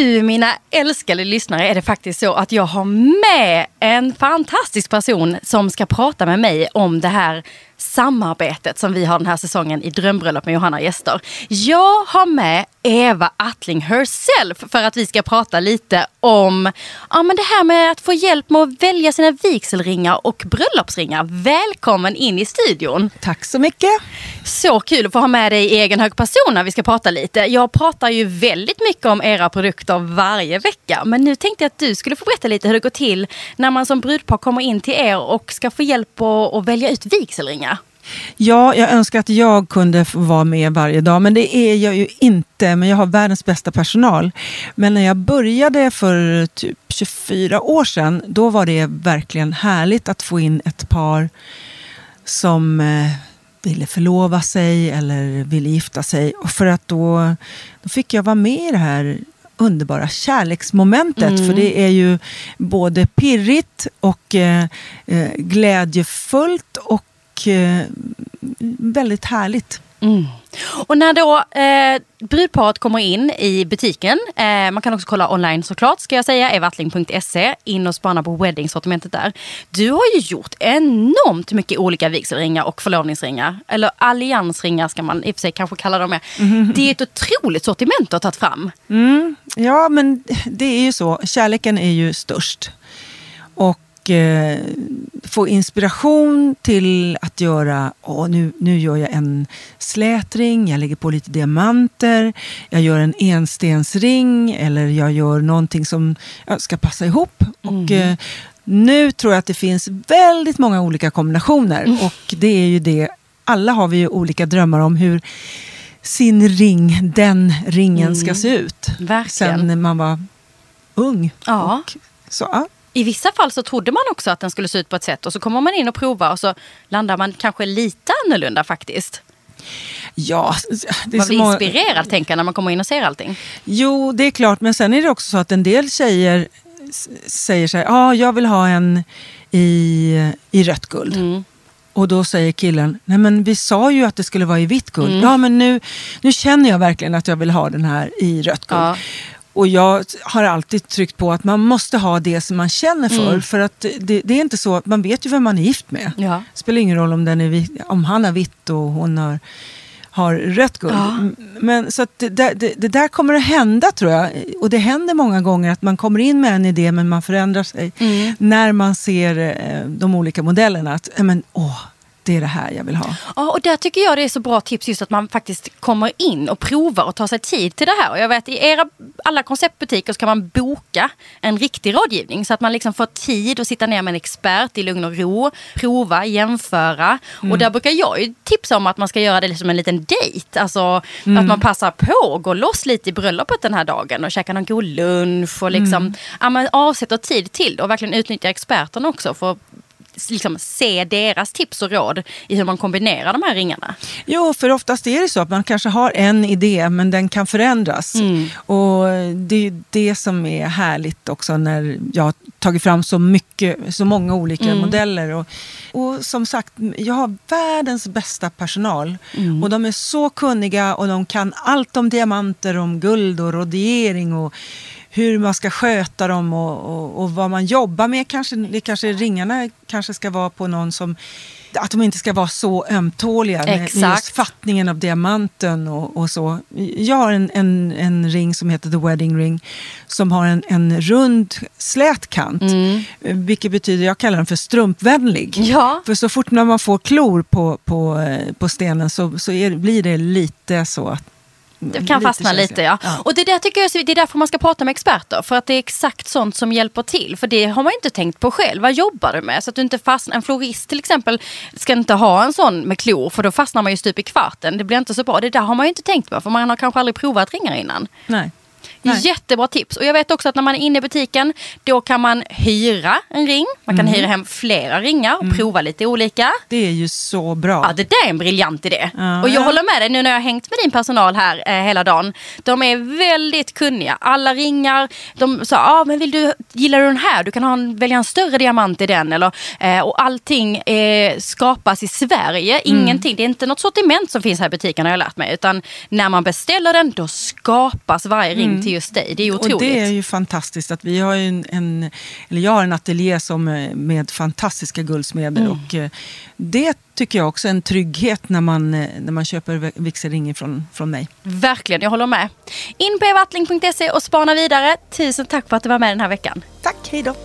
A: Nu, mina älskade lyssnare, är det faktiskt så att jag har med en fantastisk person som ska prata med mig om det här samarbetet som vi har den här säsongen i Drömbröllop med Johanna gäster. Jag har med Eva Attling herself för att vi ska prata lite om ja, men det här med att få hjälp med att välja sina vigselringar och bröllopsringar. Välkommen in i studion.
C: Tack så mycket.
A: Så kul att få ha med dig i egen hög person när vi ska prata lite. Jag pratar ju väldigt mycket om era produkter varje vecka. Men nu tänkte jag att du skulle få berätta lite hur det går till när man som brudpar kommer in till er och ska få hjälp att, att välja ut vigselringar.
C: Ja, jag önskar att jag kunde vara med varje dag, men det är jag ju inte. Men jag har världens bästa personal. Men när jag började för typ 24 år sedan, då var det verkligen härligt att få in ett par som eh, ville förlova sig eller ville gifta sig. Och för att då, då fick jag vara med i det här underbara kärleksmomentet. För det är ju både pirrigt och eh, eh, glädjefullt och eh, väldigt härligt.
A: Och när då eh, brudparet kommer in i butiken, eh, man kan också kolla online såklart ska jag säga, evattling.se, in och spana på wedding-sortimentet där. Du har ju gjort enormt mycket olika vigselringar och förlovningsringar. Eller alliansringar ska man i och för sig kanske kalla dem med. [laughs] Det är ett otroligt sortiment du har tagit fram.
C: Ja, men det är ju så. Kärleken är ju störst. Och eh, få inspiration till att göra, åh, nu, nu gör jag en slätring, jag lägger på lite diamanter, jag gör en enstensring eller jag gör någonting som ja, ska passa ihop. Och eh, nu tror jag att det finns väldigt många olika kombinationer och det är ju det, alla har vi ju olika drömmar om hur sin ring, den ringen ska se ut.
A: Verkligen.
C: Sen man var ung.
A: Ja.
C: Och, så, ja.
A: I vissa fall så trodde man också att den skulle se ut på ett sätt och så kommer man in och provar och så landar man kanske lite annorlunda faktiskt.
C: Ja, det är
A: Man
C: så
A: blir
C: många-
A: inspirerad tänker när man kommer in och ser allting.
C: Jo, det är klart. Men sen är det också så att en del tjejer säger så här, ja, jag vill ha en i, i rött guld.
A: Mm.
C: Och då säger killen, nej men vi sa ju att det skulle vara i vitt guld.
A: Mm.
C: Ja men nu, nu känner jag verkligen att jag vill ha den här i rött guld.
A: Ja.
C: Och jag har alltid tryckt på att man måste ha det som man känner för.
A: Mm.
C: För att det, det är inte så, man vet ju vem man är gift med.
A: Ja.
C: Det spelar ingen roll om, den är om han har vitt och hon har, har rött guld.
A: Ja.
C: Men, så det, där- det, det där kommer att hända tror jag. Och det händer många gånger att man kommer in med en idé men man förändrar sig.
A: Mm.
C: När man ser eh, de olika modellerna. Att, men, åh, det är det här jag vill ha.
A: Ja, och där tycker jag det är så bra tips just att man faktiskt kommer in och provar och tar sig tid till det här. Och jag vet i era alla konceptbutiker så kan man boka en riktig rådgivning så att man liksom får tid att sitta ner med en expert i lugn och ro, prova, jämföra. Och där brukar jag ju tipsa om att man ska göra det som en liten dejt. Alltså att man passar på att gå loss lite i bröllopet den här dagen och käka någon god lunch och liksom ja, men avsätter tid till det och verkligen utnyttja experterna också för att liksom se deras tips och råd i hur man kombinerar de här ringarna.
C: Jo, för oftast är det så att man kanske har en idé men den kan förändras.
A: Mm.
C: Och det är det som är härligt också när jag har tagit fram så mycket, så många olika
A: Mm.
C: modeller. Och, och som sagt, jag har världens bästa personal.
A: Mm.
C: Och de är så kunniga och de kan allt om diamanter, om guld och rodiering och hur man ska sköta dem och, och, och vad man jobbar med. Kanske, kanske ringarna kanske ska vara på någon som att de inte ska vara så ömtåliga med, med
A: Exakt.
C: just fattningen av diamanten och, och så. Jag har en, en, en ring som heter The Wedding Ring som har en, en rund slät kant.
A: Mm.
C: Vilket betyder, jag kallar den för strumpvänlig.
A: Ja.
C: För så fort när man får klor på, på, eh, på stenen så, så är, blir det lite så att
A: Det kan fastna
C: känsligt.
A: lite ja. Och det där tycker jag, det är därför man ska prata med experter. För att det är exakt sånt som hjälper till. För det har man inte tänkt på själv. Vad jobbar du med? Så att du inte fastnar. En florist till exempel ska inte ha en sån med klor. För då fastnar man ju stup i kvarten. Det blir inte så bra. Det där har man ju inte tänkt på. För man har kanske aldrig provat ringar innan.
C: Nej. Nej.
A: Jättebra tips. Och jag vet också att när man är inne i butiken, då kan man hyra en ring. Man
C: Mm.
A: kan hyra hem flera ringar och prova lite olika.
C: Det är ju så bra.
A: Ja, det där är en briljant idé.
C: Ja.
A: Och jag håller med dig nu när jag har hängt med din personal här eh, hela dagen. De är väldigt kunniga. Alla ringar. De sa, ah, men vill du, gillar du den här? Du kan ha en, välja en större diamant i den. Eller, eh, och allting eh, skapas i Sverige.
C: Mm.
A: Ingenting. Det är inte något sortiment som finns här i butiken har jag lärt mig. Utan när man beställer den, då skapas varje ring till just dig. Det är otroligt.
C: Och det är ju fantastiskt att vi har ju en, en eller jag har en ateljé som, eh, med fantastiska guldsmeder
A: Mm.
C: och eh, det tycker jag också är en trygghet när man, eh, när man köper vigselringen från, från mig.
A: Verkligen, jag håller med. In på evattling.se och spana vidare. Tusen tack för att du var med den här veckan.
C: Tack, hej då!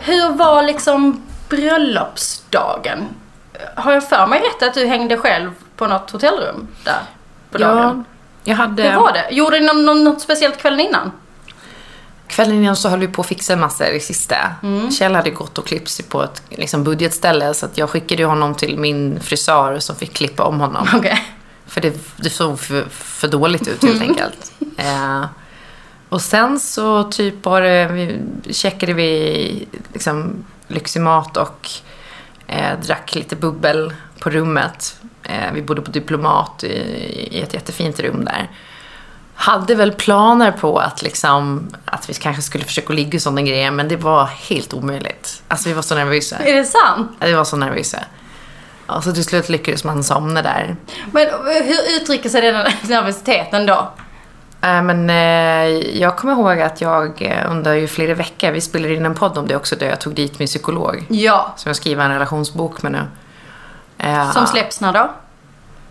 A: Hur var liksom bröllopsdagen? Har jag för mig rätt att du hängde själv på något hotellrum där på
B: Ja,
A: dagen?
B: jag hade...
A: Hur var det? Gjorde ni någon, något speciellt kvällen innan?
B: Kvällen innan så höll vi på att fixa massor i sista.
A: Mm.
B: Kjell hade gått och klippt sig på ett liksom, budgetställe så att jag skickade honom till min frisör som fick klippa om honom. [laughs]
A: Okej.
B: För det, det såg för, för dåligt ut helt enkelt. [laughs] Eh, och sen så typ bara vi, checkade vi liksom lyxig mat och eh, drack lite bubbel på rummet. Eh, vi bodde på Diplomat i, i ett jättefint rum där. Hade väl planer på att, liksom, att vi kanske skulle försöka ligga och sådana grejer men det var helt omöjligt. Alltså vi var så nervösa.
A: Är det sant?
B: Ja, Vi var så nervösa. Och så till slut lyckades man somna där.
A: Men hur uttrycker sig den nervositeten då?
B: Äh, men eh, jag kommer ihåg att jag eh, under ju flera veckor, vi spelade in en podd om det också, där jag tog dit min psykolog.
A: Ja.
B: Som jag skriver en relationsbok med nu. Eh,
A: Som släpps när då?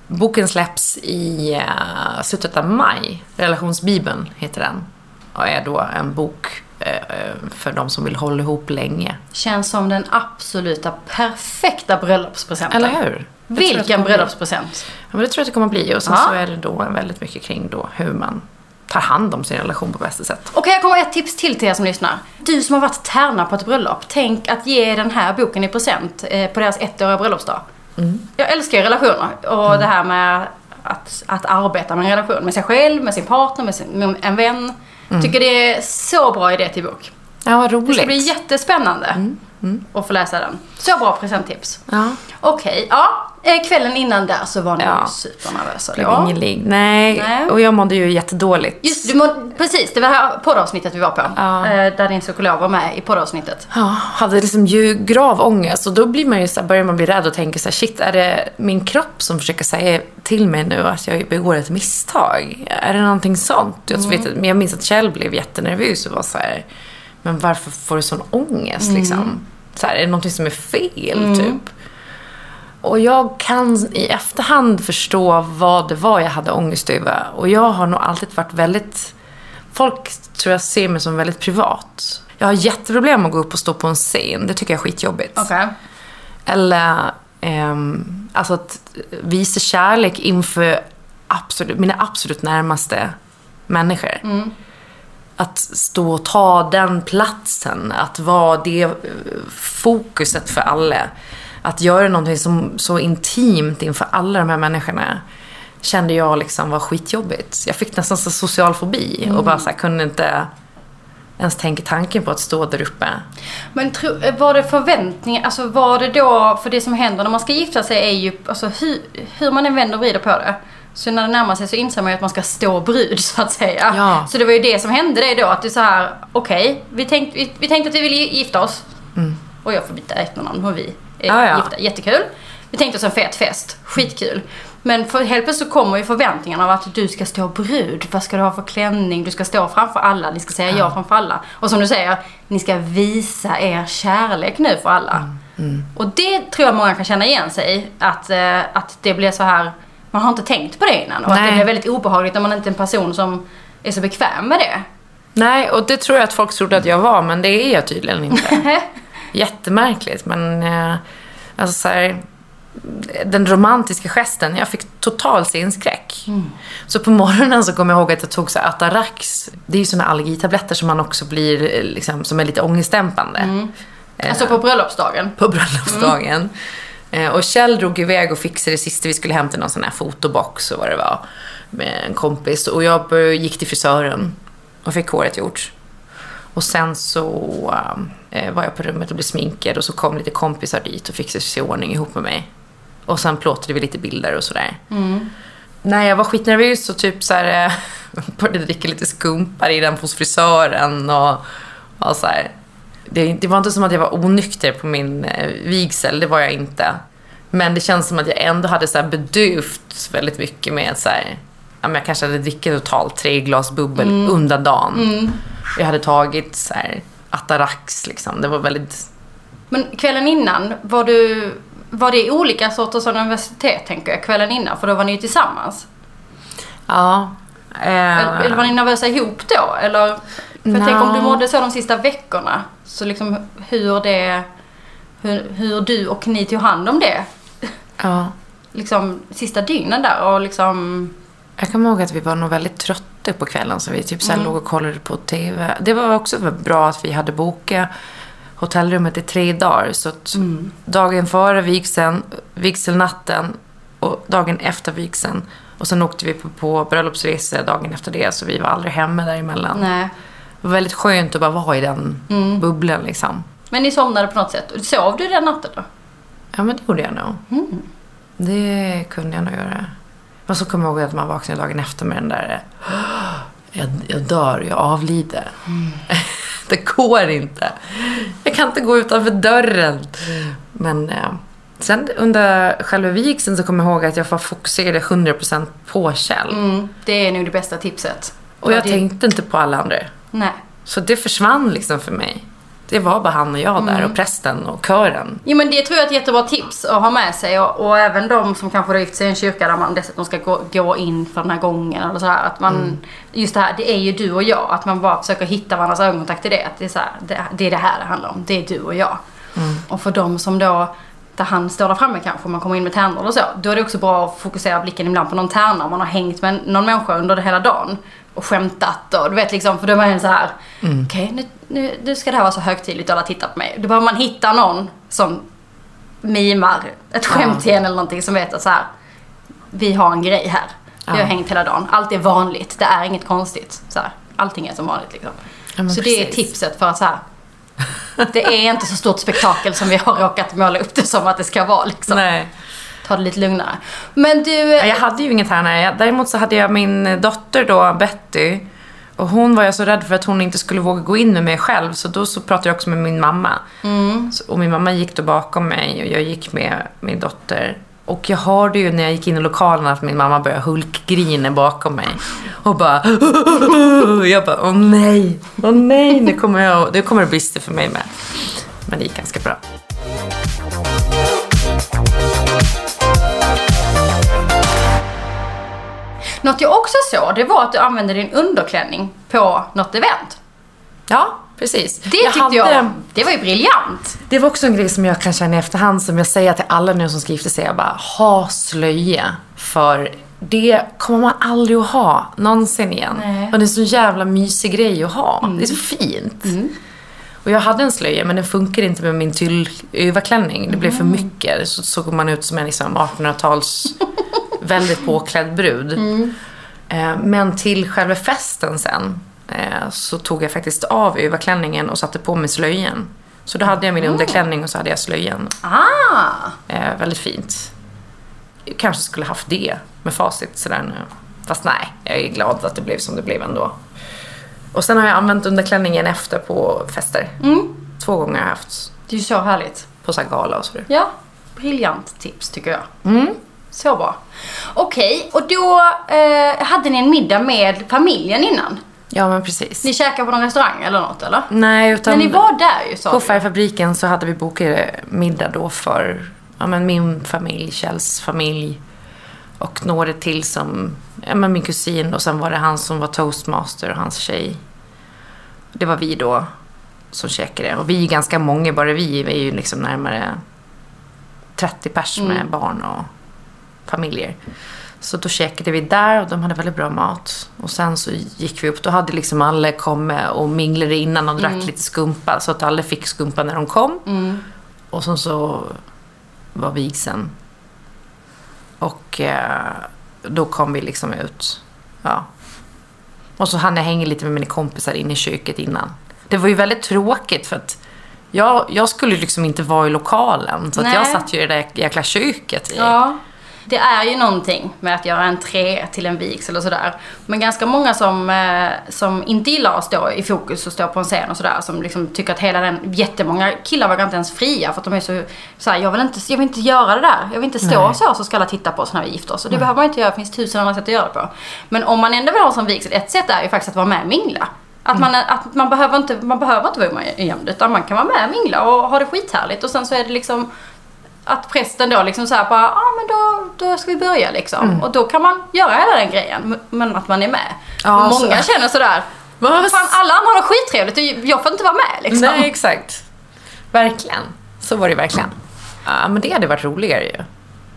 B: Boken släpps i eh, slutet av maj. Relationsbibeln heter den. Och är då en bok eh, för de som vill hålla ihop länge.
A: Känns som den absoluta perfekta bröllopspresenten.
B: Eller hur? Att
A: Vilken bröllopspresent.
B: Ja, men det tror jag att det kommer bli. Och sen
A: Ja.
B: så är det då väldigt mycket kring då hur man tar hand om sin relation på bästa sätt.
A: Okej, jag kommer med ett tips till till er som lyssnar. Du som har varit tärna på ett bröllop, tänk att ge den här boken i present eh, på deras ettåriga bröllopsdag. Jag älskar ju relationer och det här med att, att arbeta med en relation med sig själv, med sin partner, med, sin, med en vän. Tycker det är så bra idé till bok.
B: Ja, vad
A: Det
B: roligt.
A: ska bli jättespännande att få läsa den. Så bra presenttips.
B: Ja.
A: Okej, ja. Eh, kvällen innan där så var ni
B: Ja.
A: supernervösa
B: Blev
A: då.
B: ingen ligg. Nej.
A: Nej.
B: och jag mådde ju jättedåligt.
A: Just du må, precis, det var här poddavsnittet vi var på.
B: Ja.
A: Eh, där din psykolog var med i poddavsnittet.
B: Ja, hade liksom ju grav ångest och då blir man ju så här, börjar man bli rädd och tänka så här, shit, är det min kropp som försöker säga till mig nu att jag begår ett misstag? Är det någonting sånt? Jag, vet, jag minns att Kjell blev jättenervös och var så här, men varför får du sån ångest liksom? Så här, är det någonting som är fel typ? Och jag kan i efterhand förstå vad det var jag hade ångest över. Och jag har nog alltid varit väldigt... Folk tror jag ser mig som väldigt privat. Jag har jätteproblem att gå upp och stå på en scen. Det tycker jag är skitjobbigt.
A: Okej.
B: Eller ehm, alltså att visa kärlek inför absolut, mina absolut närmaste människor. Att stå och ta den platsen, att vara det eh, fokuset för alla. Att göra någonting som, så intimt inför alla de här människorna kände jag liksom var skitjobbigt. Jag fick nästan så social fobi och bara så här, kunde inte ens tänka tanken på att stå där uppe.
A: Men tro, var det förväntningar, alltså var det då, för det som händer när man ska gifta sig är ju, alltså hur, hur man än vänder och vrider på det. Så när det närmar sig så inser man ju att man ska stå brud så att säga.
B: Ja.
A: Så det var ju det som hände dig då, att du så här, okej, vi, tänkte, vi, vi tänkte att vi ville gifta oss. Och jag får byta efternamn och vi är
B: Mm. Ja,
A: gifta, jättekul. Vi tänkte oss en fet fest, skitkul. Men för, helt plötsligt så kommer ju förväntningarna av att du ska stå brud. Vad ska du ha för klänning? Du ska stå framför alla. Ni ska säga ja framför alla. Och som du säger, ni ska visa er kärlek nu för alla. Och det tror jag många kan känna igen sig i. Att, eh, att det blir så här, man har inte tänkt på det innan. Och att det
B: Nej.
A: blir väldigt obehagligt när man inte är en person som är så bekväm med det.
B: Nej, och det tror jag att folk trodde att jag var, men det är jag tydligen inte. [laughs] Jättemärkligt, men eh, alltså så här, den romantiska gesten, jag fick total scenskräck. Så på morgonen så kommer jag ihåg att jag tog så Atarax. Det är ju såna allergitabletter som man också blir, eh, liksom, som är lite ångestdämpande.
A: Alltså på bröllopsdagen.
B: på bröllopsdagen. Eh, Och Kjell drog iväg och fixade det sista. Vi skulle hämta någon sån här fotobox och vad det var. Med en kompis. Och jag gick till frisören och fick håret gjort. Och sen så eh, var jag på rummet och blev sminkad och så kom lite kompisar dit och fixade sig i ordning ihop med mig. Och sen plåtade vi lite bilder och sådär. Nej, jag var skitnervös och typ så här, eh, [laughs] började dricka lite skumpa i den hos frisören och, och så här. Det, det var inte som att jag var onykter på min eh, vigsel, det var jag inte. Men det känns som att jag ändå hade så här bedövt väldigt mycket med så här, jag kanske hade druckit totalt tre glas bubbel under dagen. Jag hade tagit så här Atarax liksom. Det var väldigt...
A: Men kvällen innan, var du... Var det olika sorters universitet tänker jag, kvällen innan? För då var ni ju tillsammans.
B: Ja. Eh,
A: Eller, var ni nervösa ihop då? Eller, för
B: Nå.
A: tänker om du mådde så de sista veckorna. Så liksom hur det... Hur, hur du och ni tog hand om det.
B: ja.
A: Liksom sista dygnen där och liksom...
B: Jag kommer ihåg att vi var nog väldigt trötta på kvällen så vi typ så här låg och kollade på TV. Det var också bra att vi hade bokat hotellrummet i tre dagar. Så att dagen före vigseln, vigselnatten och dagen efter vigseln. Och sen åkte vi på, på bröllopsresa dagen efter det så vi var aldrig hemma däremellan.
A: Nej.
B: Det var väldigt skönt att bara vara i den bubblan liksom.
A: Men ni somnade på något sätt. Sov du den natten då?
B: Ja men det gjorde jag nog. Det kunde jag nog göra. Och så kommer jag ihåg att man vaknade dagen efter med den där jag, jag dör, jag avlider. [laughs] det går inte. Jag kan inte gå utanför dörren. Men eh, sen under själva vigseln så kommer jag ihåg att jag var fokuserade 100% på Kjell.
A: Mm, det är nog det bästa tipset.
B: Och jag
A: det-
B: tänkte inte på alla andra.
A: Nej.
B: Så det försvann liksom för mig. Det var bara han och jag där och prästen och kören.
A: Jo men det tror jag är ett jättebra tips att ha med sig och, och även de som kanske har gift sig i en kyrka där man dessutom ska gå, gå in för den här gången eller så här, att man Just det här, det är ju du och jag. Att man bara försöker hitta varandras ögonkontakt i det. Att det, är så här, det, det är det här det handlar om. Det är du och jag. Och för de som då där han står där framme kanske, om man kommer in med tärnor eller så. Då är det också bra att fokusera blicken ibland på någon tärna om man har hängt med någon människa under hela dagen. Och skämtat och du vet liksom, för då är man så här. Okej, nu, nu, nu ska det här vara så högtidligt och alla tittar på mig. Då behöver man hitta någon som mimar ett skämt
B: Ja.
A: till en eller någonting som vet att så här. Vi har en grej här. Vi har
B: Ja.
A: hängt hela dagen. Allt är vanligt. Det är inget konstigt. Så här. Allting är som vanligt liksom.
B: Ja,
A: så det är
B: precis.
A: tipset för att så här. [laughs] Det är inte så stort spektakel som vi har råkat måla upp det som att det ska vara liksom.
B: Nej.
A: Ta det lite lugnare. Men du...
B: Ja, Jag hade ju inget här Däremot så hade jag min dotter då, Betty. Och hon var jag så rädd för att hon inte skulle våga gå in med mig själv. Så då så pratade jag också med min mamma. Så, och min mamma gick då bakom mig och jag gick med min dotter. Och jag hörde ju när jag gick in i lokalen att min mamma började hulkgrina bakom mig. Och bara... [laughs] Jag bara, åh nej, åh nej, nu kommer, jag, nu kommer det brista för mig med. Men det gick ganska bra.
A: Något jag också såg, det var att du använde din underklänning på något event.
B: Ja, precis.
A: Det tyckte jag, det var ju briljant.
B: Det var också en grej som jag kan känna i efterhand som jag säger till alla nu som ska gifta sig. Jag bara, ha slöja. För det kommer man aldrig att ha någonsin igen.
A: Nej.
B: Och det är en så jävla mysig grej att ha. Det är så fint. Och jag hade en slöja men den funkar inte med min tyllöverklänning. Det blev för mycket. Så såg man ut som en liksom 1800-tals [laughs] väldigt påklädd brud. Eh, Men till själva festen sen eh, så tog jag faktiskt av överklänningen och satte på mig slöjan. Så då hade jag min underklänning och så hade jag slöjan.
A: Ah!
B: Eh, väldigt fint. Jag kanske skulle haft det med facit sådär nu. Fast nej, jag är glad att det blev som det blev ändå. Och sen har jag använt underklänningen efter på fester. Två gånger har jag haft.
A: Det är ju så härligt.
B: På så gala och sådär.
A: Ja, briljant tips tycker jag.
B: Mm.
A: Så bra. Okej, och då eh, hade ni en middag med familjen innan?
B: Ja men precis.
A: Ni käkade på någon restaurang eller något eller?
B: Nej utan
A: Men ni var där ju sa
B: på färgfabriken så hade vi bokat middag då för ja, men min familj, Kjells familj och några till som, ja men min kusin och sen var det han som var toastmaster och hans tjej. Det var vi då som käkade och vi är ganska många, bara vi, vi är ju liksom närmare 30 pers med barn och familjer. Så då käkade vi där och de hade väldigt bra mat. Och sen så gick vi upp, då hade liksom alla kommit och minglade innan och drack lite skumpa. Så att alla fick skumpa när de kom. Och sen så var vigseln. Och eh, då kom vi liksom ut. Ja. Och så hann jag hänga lite med mina kompisar inne i köket innan. Det var ju väldigt tråkigt för att jag, jag skulle liksom inte vara i lokalen. Så jag satt ju i det där jäkla köket. I,
A: Ja. Det är ju någonting med att göra entré till en vigsel och sådär. Men ganska många som, eh, som inte gillar att stå i fokus och stå på en scen och sådär. Som liksom tycker att hela den, jättemånga killar vågar inte ens fria för att de är så såhär, jag vill inte, jag vill inte göra det där. Jag vill inte stå
B: Nej.
A: så så ska alla titta på oss när vi gifter oss. Och det behöver man inte göra, det finns tusen andra sätt att göra det på. Men om man ändå vill ha en sån vigsel, ett sätt är ju faktiskt att vara med och mingla. Att man, att man, behöver inte, man behöver inte vara gömd utan man kan vara med och mingla och ha det skithärligt. Och sen så är det liksom att prästen då liksom såhär bara, ja ah, men då, då ska vi börja liksom.
B: Mm.
A: Och då kan man göra hela den grejen, men att man är med.
B: Ja,
A: och många
B: så-
A: känner sådär,
B: Vad
A: fan alla andra har det skittrevligt och jag får inte vara med liksom.
B: Nej, exakt. Verkligen. Så var det verkligen. Ja, men det hade varit roligare ju.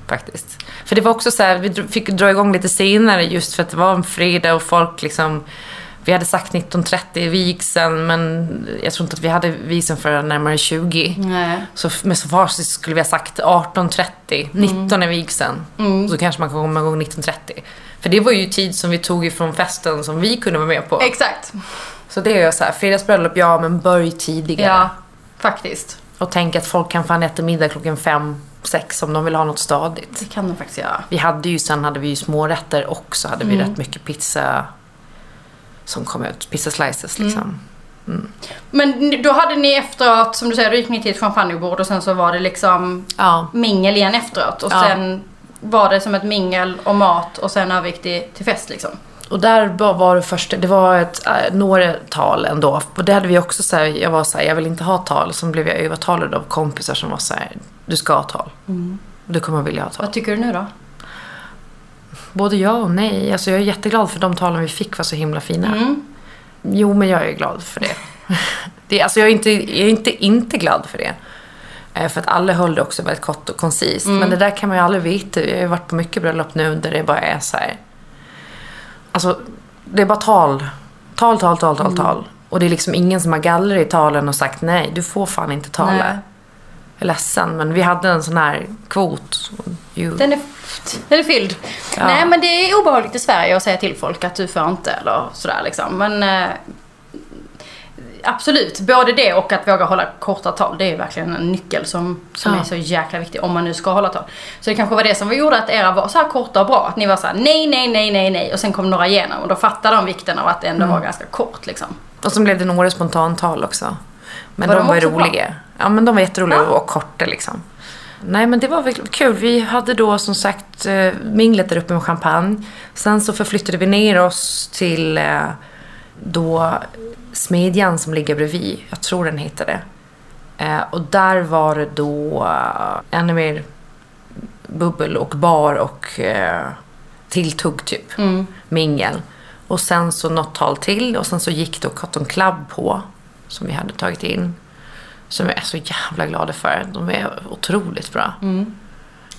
B: Faktiskt. För det var också så här, vi fick dra igång lite senare just för att det var en fredag och folk liksom... Vi hade sagt 19.30 i vigseln men jag tror inte att vi hade vigseln för närmare 20.
A: Nej.
B: Så med så facit skulle vi ha sagt 18.30, 19 är vigseln. Så kanske man kan komma igång 19.30. För det var ju tid som vi tog ifrån festen som vi kunde vara med på.
A: Exakt.
B: Så det är ju så här, fredagsbröllop, ja men börj tidigare.
A: Ja, faktiskt.
B: Och tänk att folk kan fan äta middag klockan fem, sex om de vill ha något stadigt.
A: Det kan de faktiskt göra.
B: Vi hade ju, sen hade vi ju smårätter och så hade vi rätt mycket pizza som kom ut. Pizza slices liksom.
A: Men då hade ni efteråt, som du säger, då gick ni till ett champagnebord och sen så var det liksom
B: Ja.
A: mingel igen efteråt. Och
B: Ja.
A: sen var det som ett mingel och mat och sen övergick det till fest liksom.
B: Och där var det första, det var ett, äh, några tal ändå. Och det hade vi också så här, jag var så här, jag vill inte ha tal. Så blev jag övertalad av kompisar som var så här, du ska ha tal. Du kommer vilja ha tal.
A: Vad tycker du nu då?
B: Både ja och nej. Alltså jag är jätteglad för de talen vi fick var så himla fina.
A: Mm.
B: Jo, men jag är glad för det. [laughs] det alltså jag, är inte, jag är inte inte glad för det. Eh, För att alla höll det också väldigt kort och koncist. Men det där kan man ju aldrig veta. Jag har ju varit på mycket bröllop nu där det bara är så här. Alltså, det är bara tal. Tal, tal, tal, tal, tal. Och det är liksom ingen som har gallrat i talen och sagt nej, du får fan inte tala.
A: Nej.
B: Är ledsen, men vi hade en sån här kvot. You,
A: Den är, den är fylld.
B: Ja.
A: Nej men det är obehagligt i Sverige att säga till folk att du får inte eller sådär liksom. Men eh, absolut, både det och att våga hålla korta tal. Det är verkligen en nyckel som, som
B: Ja.
A: är så jäkla viktig om man nu ska hålla tal. Så det kanske var det som gjorde att era var så här korta och bra. Att ni var så här nej, nej, nej, nej, nej och sen kom några igenom och då fattade de vikten av att det ändå var ganska kort liksom.
B: Och så blev det några spontantal också. Men
A: Var
B: de
A: de
B: var
A: också bra?
B: roliga. Ja, men de var jätteroliga
A: Ja.
B: och korta liksom. Nej, men det var väldigt kul. Vi hade då som sagt eh, minglet där uppe med champagne. Sen så förflyttade vi ner oss till eh, då Smedjan som ligger bredvid. Jag tror den heter det. Eh, och där var det då ännu mer bubbel och bar och tilltugg typ.
A: Mm.
B: Mingel. Och sen så något tal till och sen så gick då Cotton Club på. Som vi hade tagit in. Som jag är så jävla glada för. De är otroligt bra.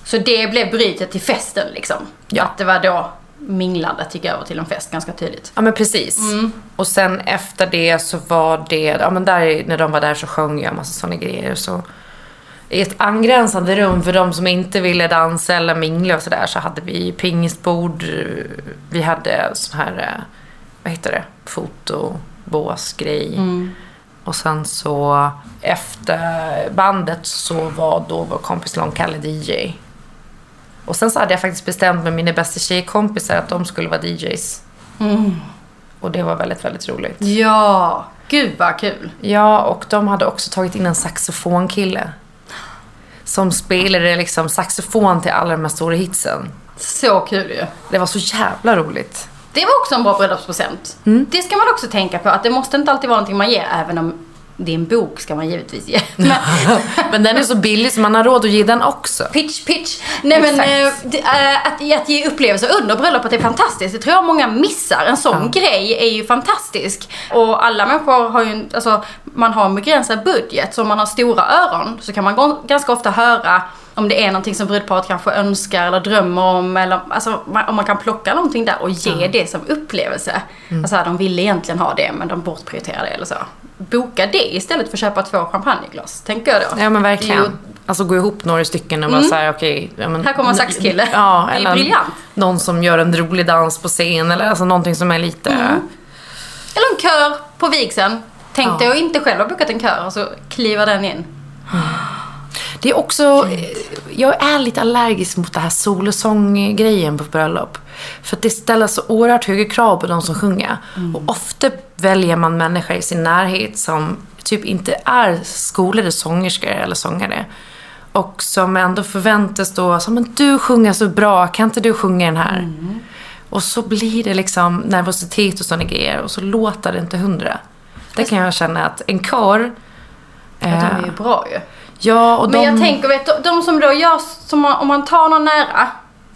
A: Så det blev brytet till festen liksom.
B: Ja.
A: Att det var då minglandet gick över till en fest ganska tydligt.
B: Ja men precis. Och sen efter det så var det, ja men där, när de var där så sjöng jag en massa sådana grejer. Så i ett angränsande rum för de som inte ville dansa eller mingla och sådär så hade vi pingisbord. Vi hade sån här, eh, vad heter det, fotobåsgrej. Och sen så efter bandet så var då vår kompis Långkalle DJ. Och sen så hade jag faktiskt bestämt med mina bästa tjejkompisar att de skulle vara DJs. Och det var väldigt, väldigt roligt.
A: Ja, gud vad kul.
B: Ja, och de hade också tagit in en saxofonkille. Som spelade liksom saxofon till alla de här stora hitsen.
A: Så kul ju.
B: Det var så jävla roligt.
A: Det var också en bra bröllopspresent. Det ska man också tänka på, att det måste inte alltid vara någonting man ger, även om din bok ska man givetvis ge. [laughs] Men, [laughs]
B: Men den är så billig så man har råd att ge den också.
A: pitch, pitch. Nej men det, eh, att, att ge upplevelser under bröllopet är fantastiskt. Det tror jag många missar. En sån grej är ju fantastisk. Och alla människor har ju, en- alltså man har en begränsad budget. Så om man har stora öron så kan man ganska ofta höra om det är någonting som brudparet kanske önskar eller drömmer om. Eller alltså, om man kan plocka någonting där och ge det som upplevelse. Alltså de ville egentligen ha det men de bortprioriterar det eller så. Boka det istället för att köpa två champagneglas, tänker jag då.
B: Ja men
A: är ju-
B: verkligen. Alltså gå ihop några stycken och bara
A: Mm.
B: säga okej. ja, men-
A: Här kommer en saxkille.
B: Ja,
A: Det är briljant.
B: någon som gör en rolig dans på scen eller alltså någonting som är lite...
A: Mm. Eller en kör på vigseln. Tänkte
B: Ja.
A: jag inte själv ha bokat en kör och så kliver den in. [sighs]
B: Det är också, jag är lite allergisk mot det här solosång-grejen på bröllop. För att det ställer så oerhört höga krav på de som sjunger. Och ofta väljer man människor i sin närhet som typ inte är skolade sångerskor eller sångare. Och som ändå förväntas då, så, men du sjunger så bra, kan inte du sjunga den här? Och så blir det liksom nervositet och sådana grejer och så låter det inte hundra. Det kan jag känna att en kör
A: Ja, de är ju bra ju.
B: Ja, och
A: Men
B: de...
A: jag tänker, vet du, de som då gör, som man, om man tar någon nära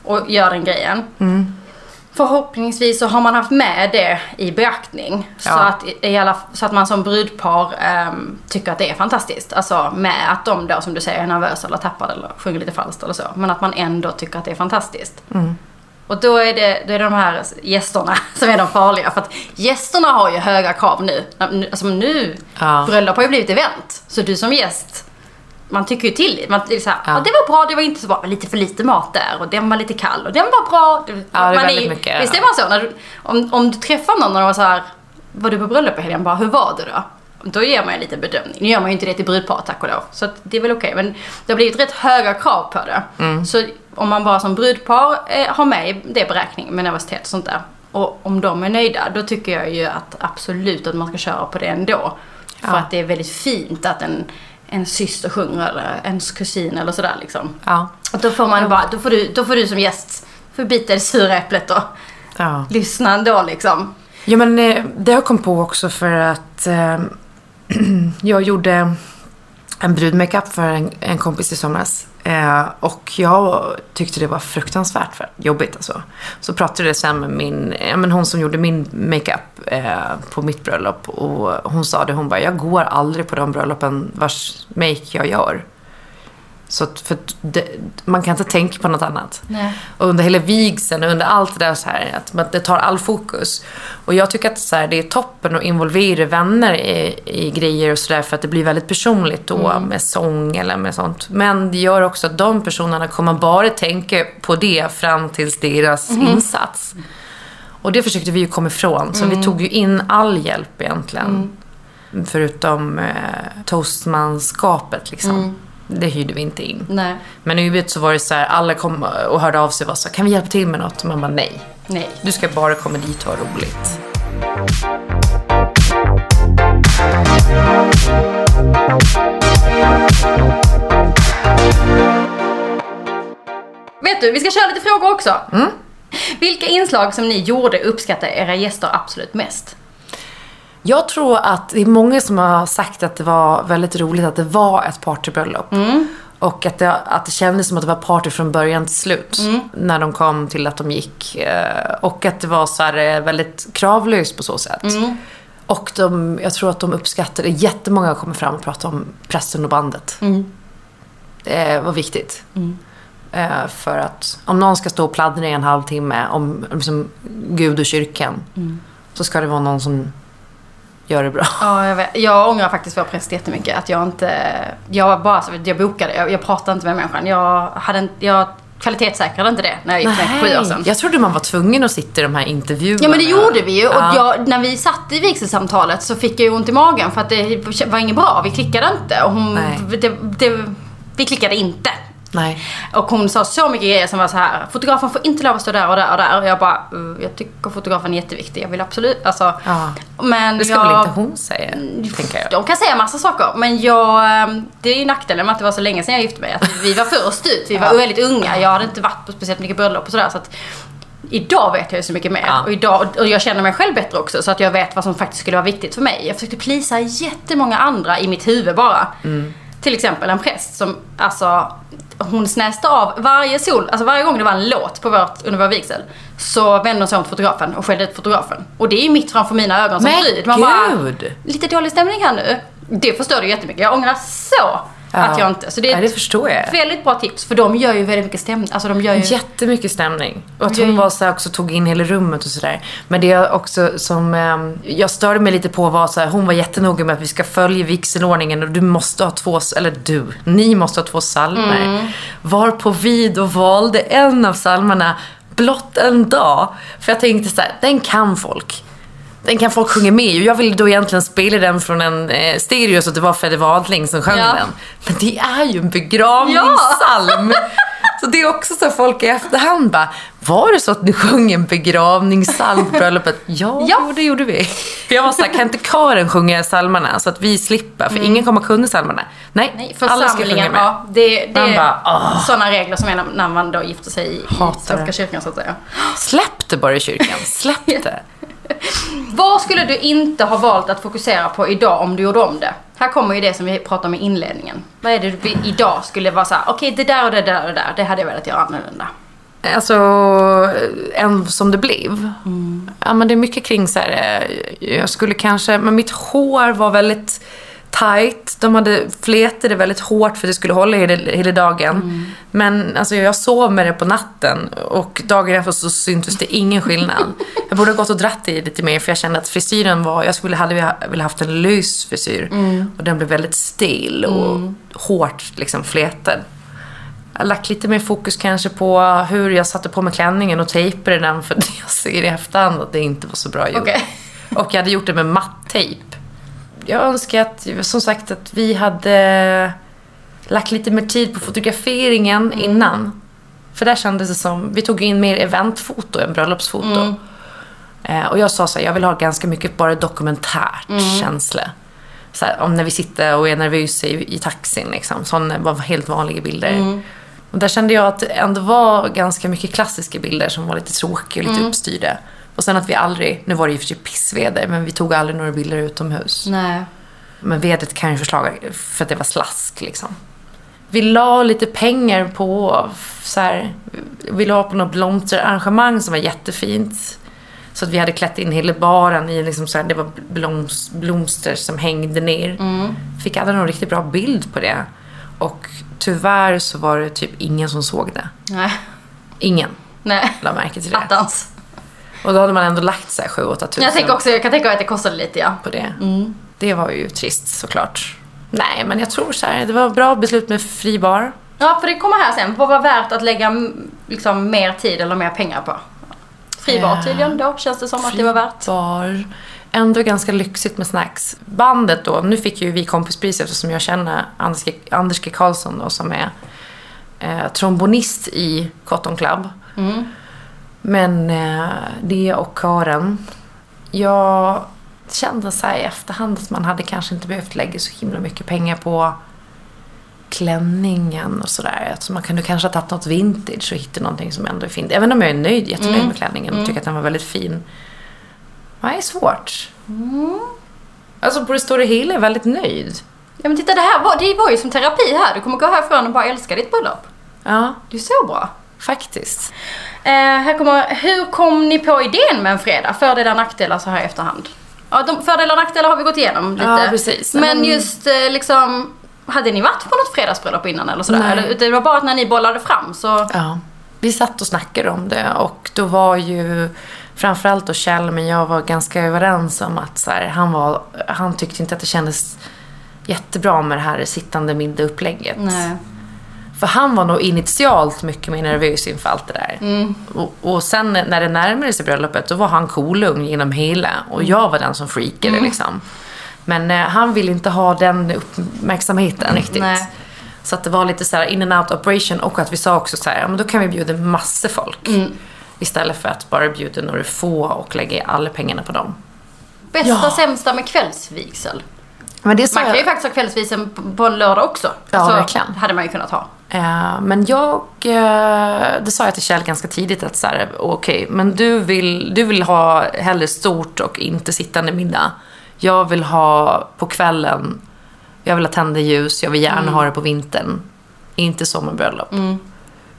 A: och gör den grejen.
B: Mm.
A: Förhoppningsvis så har man haft med det i beaktning. Så,
B: Ja.
A: att, i alla, så att man som brudpar ehm, tycker att det är fantastiskt. Alltså med att de då som du säger är nervösa eller tappade eller sjunger lite falskt eller så. Men att man ändå tycker att det är fantastiskt.
B: Mm.
A: Och då är, det, då är det de här gästerna [laughs] som är de farliga. För att gästerna har ju höga krav nu. Nu- Alltså nu,
B: Ja.
A: bröllop har ju blivit event. Så du som gäst, man tycker ju till. Man, det, är så här,
B: Ja.
A: det var bra, det var inte så bra. Lite för lite mat där och den var lite kall och den var bra. Det,
B: Ja, det är väldigt
A: ju-
B: mycket,
A: Visst är man så? När du, om, om du träffar någon och de var så här, var du på bröllop i helgen? Bara, hur var det då? Då ger man ju lite bedömning. Nu gör man ju inte det till brudpar tack och lov. Så att det är väl okej. Men det har blivit rätt höga krav på det.
B: Mm.
A: Så om man bara som brudpar eh, har med det beräkningen med nervositet och sånt där. Och om de är nöjda, då tycker jag ju att absolut att man ska köra på det ändå. För
B: Ja.
A: att det är väldigt fint att en, en syster sjunger eller ens kusin eller sådär liksom.
B: Ja.
A: Och då får man bara, då får du, då får du som gäst, får bita det sura äpplet och
B: Ja.
A: lyssna ändå liksom.
B: ja, men eh, det har jag kom på också för att eh, [clears throat] jag gjorde en brudmakeup för en, en kompis i somras. Eh, och jag tyckte det var fruktansvärt för, jobbigt alltså. Så pratade jag sen med min, ja, men hon som gjorde min makeup eh, på mitt bröllop. Och hon sa det, hon bara, jag går aldrig på de bröllopen vars make jag gör. Så att, för det, man kan inte tänka på något annat.
A: Nej.
B: Och under hela vigseln och under allt det där så här, att man, det tar all fokus. Och jag tycker att så här, det är toppen att involvera vänner i, i grejer och sådär för att det blir väldigt personligt då med sång eller med sånt. Men det gör också att de personerna kommer bara tänka på det fram tills deras insats. Och det försökte vi ju komma ifrån, så vi tog ju in all hjälp egentligen. Förutom eh, toastmanskapet liksom. Det hyrde vi inte in.
A: Nej.
B: Men i Ubit så var det så här, alla kom och hörde av sig och var så här, kan vi hjälpa till med något? Och man bara nej.
A: Nej.
B: Du ska bara komma dit och ha roligt.
A: Vet du, vi ska köra lite frågor också. Vilka inslag som ni gjorde uppskattar era gäster absolut mest?
B: Jag tror att det är många som har sagt att det var väldigt roligt att det var ett partybröllop. Och att det, att det kändes som att det var party från början till slut. När de kom till att de gick. eh, Och att det var så här eh, väldigt kravlöst på så sätt. Och de, jag tror att de uppskattade, jättemånga har kommit fram och pratat om prästen och bandet. Det var viktigt. Eh, För att om någon ska stå och pladdra i en halvtimme om liksom, Gud och kyrkan. Så ska det vara någon som gör det bra.
A: Ja, jag, vet. jag ångrar faktiskt vår präst jättemycket. Att jag inte... Jag bara jag bokade, jag, jag pratade inte med människan. Jag, hade, inte- jag kvalitetssäkrade inte det när jag gick för sju år sedan.
B: Jag trodde man var tvungen att sitta i de här intervjuerna.
A: Ja men det gjorde vi ju. Och
B: Ja.
A: jag, när vi satt i vigselsamtalet så fick jag ju ont i magen för att det var inget bra. Vi klickade inte. Och hon, det, det, vi klickade inte.
B: Nej.
A: Och hon sa så mycket grejer som var så här. fotografen får inte lov att stå där och där och där. Och jag bara, "Uh, jag tycker fotografen är jätteviktig. Jag vill absolut, alltså.
B: Ja.
A: Men
B: Det ska
A: jag,
B: väl inte hon säga, tänker jag.
A: De kan säga massa saker, men jag, ehm, det är ju nackdelen med att det var så länge sedan jag gifte mig. Att vi var först ut, vi var
B: Ja.
A: väldigt unga. Jag hade inte varit på speciellt mycket bröllop och sådär. Så att idag vet jag ju så mycket mer.
B: Ja.
A: Och, idag, och jag känner mig själv bättre också, så att jag vet vad som faktiskt skulle vara viktigt för mig. Jag försökte plisa jättemånga andra i mitt huvud bara.
B: Mm.
A: Till exempel en präst som, alltså, hon snäste av varje sol, alltså varje gång det var en låt på vårt, under vår vigsel. Så vände hon sig om till fotografen och skällde ut fotografen. Och det är ju mitt framför mina ögon som
B: Men
A: brud. Man bara, lite dålig stämning här nu. Det förstör du jättemycket. Jag ångrar så
B: Ja.
A: att jag inte... Så det är
B: Ja, det förstår jag.
A: väldigt bra tips. För de gör ju väldigt mycket stämning. Alltså de gör ju...
B: Jättemycket stämning. Och att hon var så här också tog in hela rummet och sådär. Men det är också som ehm, jag störde mig lite på var så här, hon var jättenoga med att vi ska följa vigselordningen och du måste ha två, eller du, ni måste ha två salmer.
A: Mm.
B: Var på vi då valde en av salmerna blott en dag. För jag tänkte så här, den kan folk. Den kan folk sjunga med. Och jag ville då egentligen spela den från en eh, stereo så att det var Fredde Wadling som sjöng
A: Ja.
B: den. Men det är ju en begravningspsalm. [laughs] Så det är också så folk i efterhand bara, var det så att ni sjöng en begravningspsalm på bröllopet? [laughs] Ja,
A: Ja.
B: Det gjorde vi. För jag var såhär, kan inte kören sjunga psalmerna så att vi slipper? För ingen kommer kunna psalmerna. Nej,
A: Mm. Nej,
B: alla ska sjunga med.
A: ja. Det, det
B: Man
A: är
B: bara, åh.
A: sådana regler som är när- man då gifter sig i, i
B: Hatar
A: Svenska
B: det.
A: kyrkan så att säga.
B: Släpp det bara i kyrkan. [laughs] Släpp det. [laughs]
A: Vad skulle du inte ha valt att fokusera på idag om du gjorde om det? Här kommer ju det som vi pratade om i inledningen. Vad är det du idag skulle vara så här: okej det där och det där och det där, det hade jag velat göra annorlunda.
B: Alltså, än som det blev. Ja, men det är mycket kring så här, eh, jag skulle kanske, men mitt hår var väldigt tight. De hade det väldigt hårt för att det skulle hålla hela, hela dagen. Men alltså, jag sov med det på natten och dagen efter så syntes det ingen skillnad. [laughs] Jag borde ha gått och dratt i lite mer för jag kände att frisyren var, jag skulle hade velat haft en lös frisyr. Och den blev väldigt stel och hårt liksom fletad. Jag har lagt lite mer fokus kanske på hur jag satte på mig klänningen och tejpade den för [laughs] jag ser i efterhand att det inte var så bra gjort.
A: Okej.
B: Och jag hade gjort det med matt-tejp. Jag önskar att, som sagt, att vi hade lagt lite mer tid på fotograferingen innan. För där kändes det som, vi tog in mer eventfoto än bröllopsfoto. Eh, och jag sa så här, jag vill ha ganska mycket bara dokumentärt känsla. Så här, om när vi sitter och är nervösa i, i taxin liksom. Sådana var helt vanliga bilder. Och där kände jag att det ändå var ganska mycket klassiska bilder som var lite tråkiga och lite uppstyrda. Och sen att vi aldrig, nu var det ju för sig pissväder, men vi tog aldrig några bilder utomhus.
A: Nej.
B: Men vädret kan ju förslaga för att det var slask liksom. Vi la lite pengar på så här, vi la på något blomsterarrangemang som var jättefint. Så att vi hade klätt in hela baren i liksom så här, det var bloms, blomster som hängde ner. Fick aldrig någon riktigt bra bild på det. Och tyvärr så var det typ ingen som såg det.
A: Nej.
B: Ingen
A: Nej.
B: la märke till det.
A: Attans.
B: Och då hade man ändå lagt så här 7 8 tusen
A: Jag tänker också, jag kan tänka mig att det kostade lite ja.
B: på det. Det var ju trist såklart. Nej, men jag tror så här, det var bra beslut med fri bar.
A: Ja, för det kommer här sen. Vad var värt att lägga mm, liksom, mer tid eller mer pengar på? Fribar
B: Eh,
A: tydligen då, känns det som att det var värt.
B: Bar. ändå ganska lyxigt med snacks. Bandet då, nu fick ju vi kompispris eftersom jag känner Anders G. Anders G. Karlsson då, som är eh, trombonist i Cotton Club. Men eh, det och kören. Jag kände så här i efterhand att man hade kanske inte behövt lägga så himla mycket pengar på klänningen och sådär. Alltså man kunde kanske ha tagit något vintage och hittat någonting som ändå är fint. Även om jag är nöjd, jättenöjd med klänningen och tycker att den var väldigt fin. Det är svårt. Alltså på det stora hela är jag väldigt nöjd.
A: Ja men titta det här var, det var ju som terapi här. Du kommer gå härifrån och bara älska ditt bröllop.
B: Ja,
A: Det är så bra.
B: faktiskt.
A: Eh, här kommer, hur kom ni på idén med en fredag? Fördelar och nackdelar så här i efterhand. Ja, de fördelar och nackdelar har vi gått igenom lite.
B: Ja, precis.
A: Men
B: Men-
A: just eh, liksom, hade ni varit på något fredagsbröllop innan eller sådär?
B: Nej.
A: Eller, det var bara att när ni bollade fram så...
B: Ja. Vi satt och snackade om det och då var ju framförallt då Kjell men jag var ganska överens om att så här, han, var, han tyckte inte att det kändes jättebra med det här sittande middageupplägget.
A: Nej.
B: För han var nog initialt mycket mer nervös inför allt det där. Och, och sen när det närmade sig bröllopet då var han kolugn genom hela och jag var den som freakade liksom. Men eh, han ville inte ha den uppmärksamheten riktigt.
A: Nej.
B: Så att det var lite så här in and out operation och att vi sa också så här, ja men då kan vi bjuda massor folk. Istället för att bara bjuda några få och lägga alla pengarna på dem.
A: Bästa
B: Ja.
A: sämsta med kvällsvigsel?
B: Men det
A: Man kan ju faktiskt ha kvällsvigsel på- en lördag också.
B: Ja, verkligen.
A: hade man ju kunnat ha.
B: Eh, men jag, eh, det sa jag till Kjell ganska tidigt att så här, okej, men du vill, du vill ha hellre stort och inte sittande middag. Jag vill ha på kvällen, jag vill ha tända ljus, jag vill gärna ha det på vintern. Inte sommarbröllop.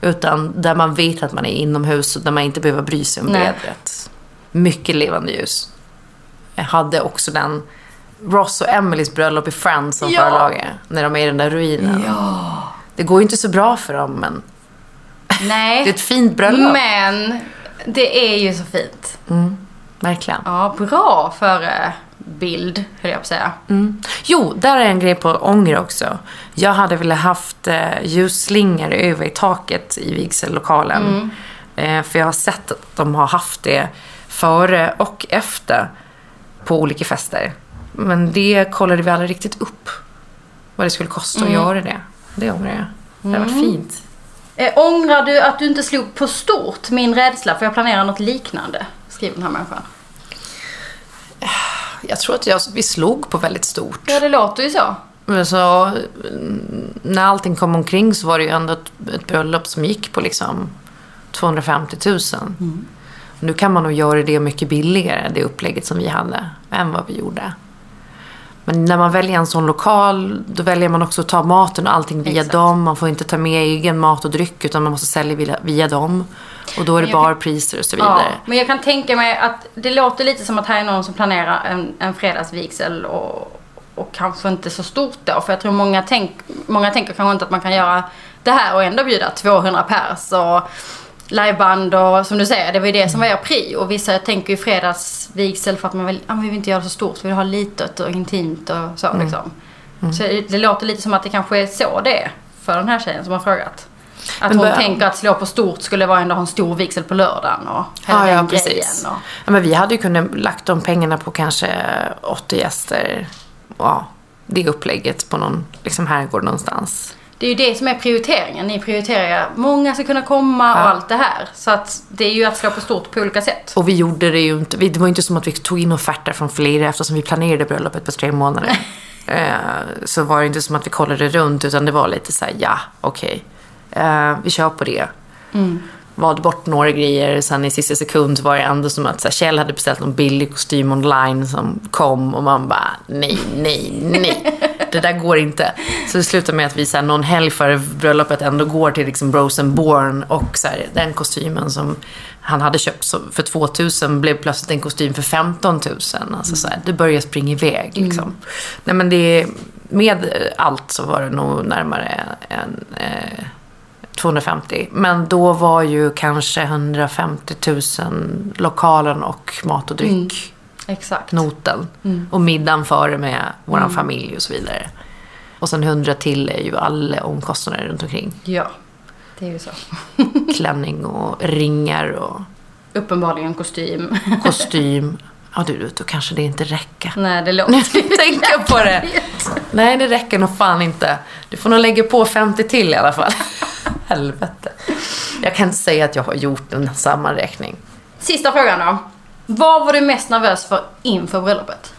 B: Utan där man vet att man är inomhus och där man inte behöver bry sig om vädret. Mycket levande ljus. Jag hade också den Ross och Emelies bröllop i Friends som
A: Ja.
B: förlaget. När de är i den där ruinen. Det går ju inte så bra för dem, men
A: Nej. [laughs]
B: det är ett fint bröllop.
A: Men det är ju så fint.
B: Verkligen.
A: Ja, bra förebild, höll jag på att säga.
B: Mm. Jo, där är en grej på ånger också. Jag hade velat haft eh, ljusslingor över i taket i vigsellokalen. Eh, för jag har sett att de har haft det före och efter på olika fester. Men det kollade vi aldrig riktigt upp. Vad det skulle kosta att göra det. Det ångrar jag. Det hade varit fint.
A: Eh, ångrar du att du inte slog på stort min rädsla för jag planerar något liknande? Skriver den här människan. [sighs]
B: Jag tror att jag, vi slog på väldigt stort.
A: Ja, det låter ju så.
B: Men så, mm, när allting kom omkring så var det ju ändå ett, ett bröllop som gick på liksom 250 000. Nu kan man nog göra det mycket billigare, det upplägget som vi hade, än vad vi gjorde. Men när man väljer en sån lokal, då väljer man också att ta maten och allting via
A: Exakt.
B: dem. Man får inte ta med egen mat och dryck, utan man måste sälja via, via dem. Och då är det barpriser och så vidare.
A: Ja, men jag kan tänka mig att det låter lite som att här är någon som planerar en, en fredagsvigsel och, och kanske inte så stort då. För jag tror många, tänk, många tänker kanske inte att man kan göra det här och ändå bjuda 200 pers och liveband och som du säger, det var ju det som var er pri. Och vissa tänker ju fredagsvigsel för att man vill, ah, vi vill inte göra det så stort, vi vill ha litet och intimt och så
B: Mm.
A: liksom. Så det, det låter lite som att det kanske är så det är för den här tjejen som har frågat. Att
B: Men
A: hon
B: bör-
A: tänker att slå på stort skulle vara ändå ha en stor vigsel på lördagen och hela
B: Ja, ja,
A: den
B: precis.
A: grejen. Och,
B: Ja, men vi hade ju kunnat lagt de pengarna på kanske 80 gäster. Ja, det upplägget på någon liksom herrgård någonstans.
A: Det är ju det som är prioriteringen. Ni prioriterar ju många ska kunna komma och
B: Ja.
A: allt det här. Så att det är ju att slå på stort på olika sätt.
B: Och vi gjorde det ju inte, det var ju inte som att vi tog in offerter från flera eftersom vi planerade bröllopet på tre månader. [laughs] eh, så var det inte som att vi kollade runt utan det var lite så här: ja, okej. Eh, vi kör på det. Valde bort några grejer, sen i sista sekund var det ändå som att så här, Kjell hade beställt någon billig kostym online som kom och man bara nej, nej, nej. Det där går inte. Så det slutade med att vi så här, någon helg före bröllopet ändå går till liksom Rosenborn och så här, den kostymen som han hade köpt för 2000 blev plötsligt en kostym för 15 000. Alltså så här, det börjar springa iväg liksom. Nej men det, med allt så var det nog närmare en eh, 250. Men då var ju kanske 150 000 lokalen och mat och dryck
A: Exakt.
B: noten. Och middagen före med vår familj och så vidare. Och sen 100 till är ju alla omkostnader runt omkring.
A: Ja, det är ju så. [laughs]
B: Klänning och ringar och
A: Uppenbarligen kostym. [laughs]
B: kostym. Ja du, då kanske det inte räcker.
A: Nej, det låter [laughs]
B: Tänka på det. Nej, det räcker nog fan inte. Du får nog lägga på 50 till i alla fall. Helvete. Jag kan inte säga att jag har gjort en sammanräkning.
A: Sista frågan då. Vad var du mest nervös för inför bröllopet?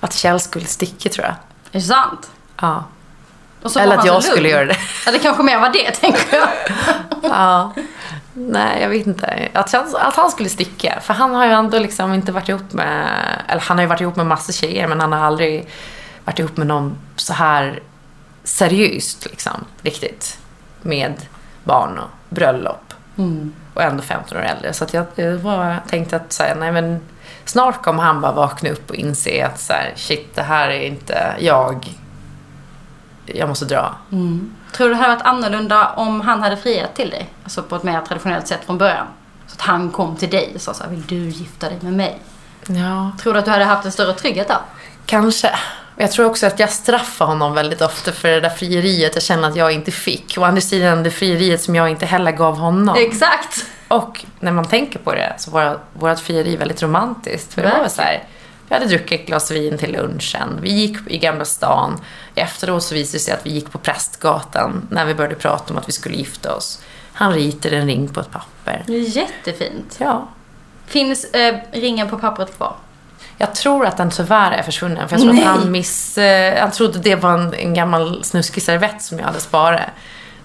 B: Att Kjell skulle sticka tror jag.
A: Är det sant?
B: Ja. Eller att jag
A: så
B: skulle
A: lugn.
B: göra det.
A: Det kanske mer var det, tänker jag. [laughs]
B: Ja. Nej, jag vet inte. Att han, att han skulle sticka. För han har ju ändå liksom inte varit ihop med... Eller han har ju varit ihop med massor tjejer, men han har aldrig varit ihop med någon så här seriöst, liksom. Riktigt. Med barn och bröllop. Och ändå 15 år äldre. Så jag, jag var, tänkte att så här, nej men snart kommer han bara vakna upp och inse att så här, shit, det här är inte jag. Jag måste dra.
A: Tror du det hade varit annorlunda om han hade friat till dig? Alltså på ett mer traditionellt sätt från början. Så att han kom till dig och sa så här, vill du gifta dig med mig?
B: Ja,
A: Tror du att du hade haft en större trygghet då?
B: Kanske. Jag tror också att jag straffar honom väldigt ofta för det där frieriet jag känner att jag inte fick. Och å andra sidan det frieriet som jag inte heller gav honom.
A: Exakt!
B: Och när man tänker på det så var vårt frieri väldigt romantiskt. För det var så här, vi hade druckit ett glas vin till lunchen. Vi gick i Gamla stan. Efteråt så visade det sig att vi gick på Prästgatan när vi började prata om att vi skulle gifta oss. Han ritade en ring på ett papper.
A: Det är jättefint.
B: Ja.
A: Finns eh, ringen på pappret kvar?
B: Jag tror att den tyvärr är försvunnen. För jag tror
A: Nej.
B: att han miss... Eh, han trodde det var en, en gammal snuskig servett som jag hade sparat.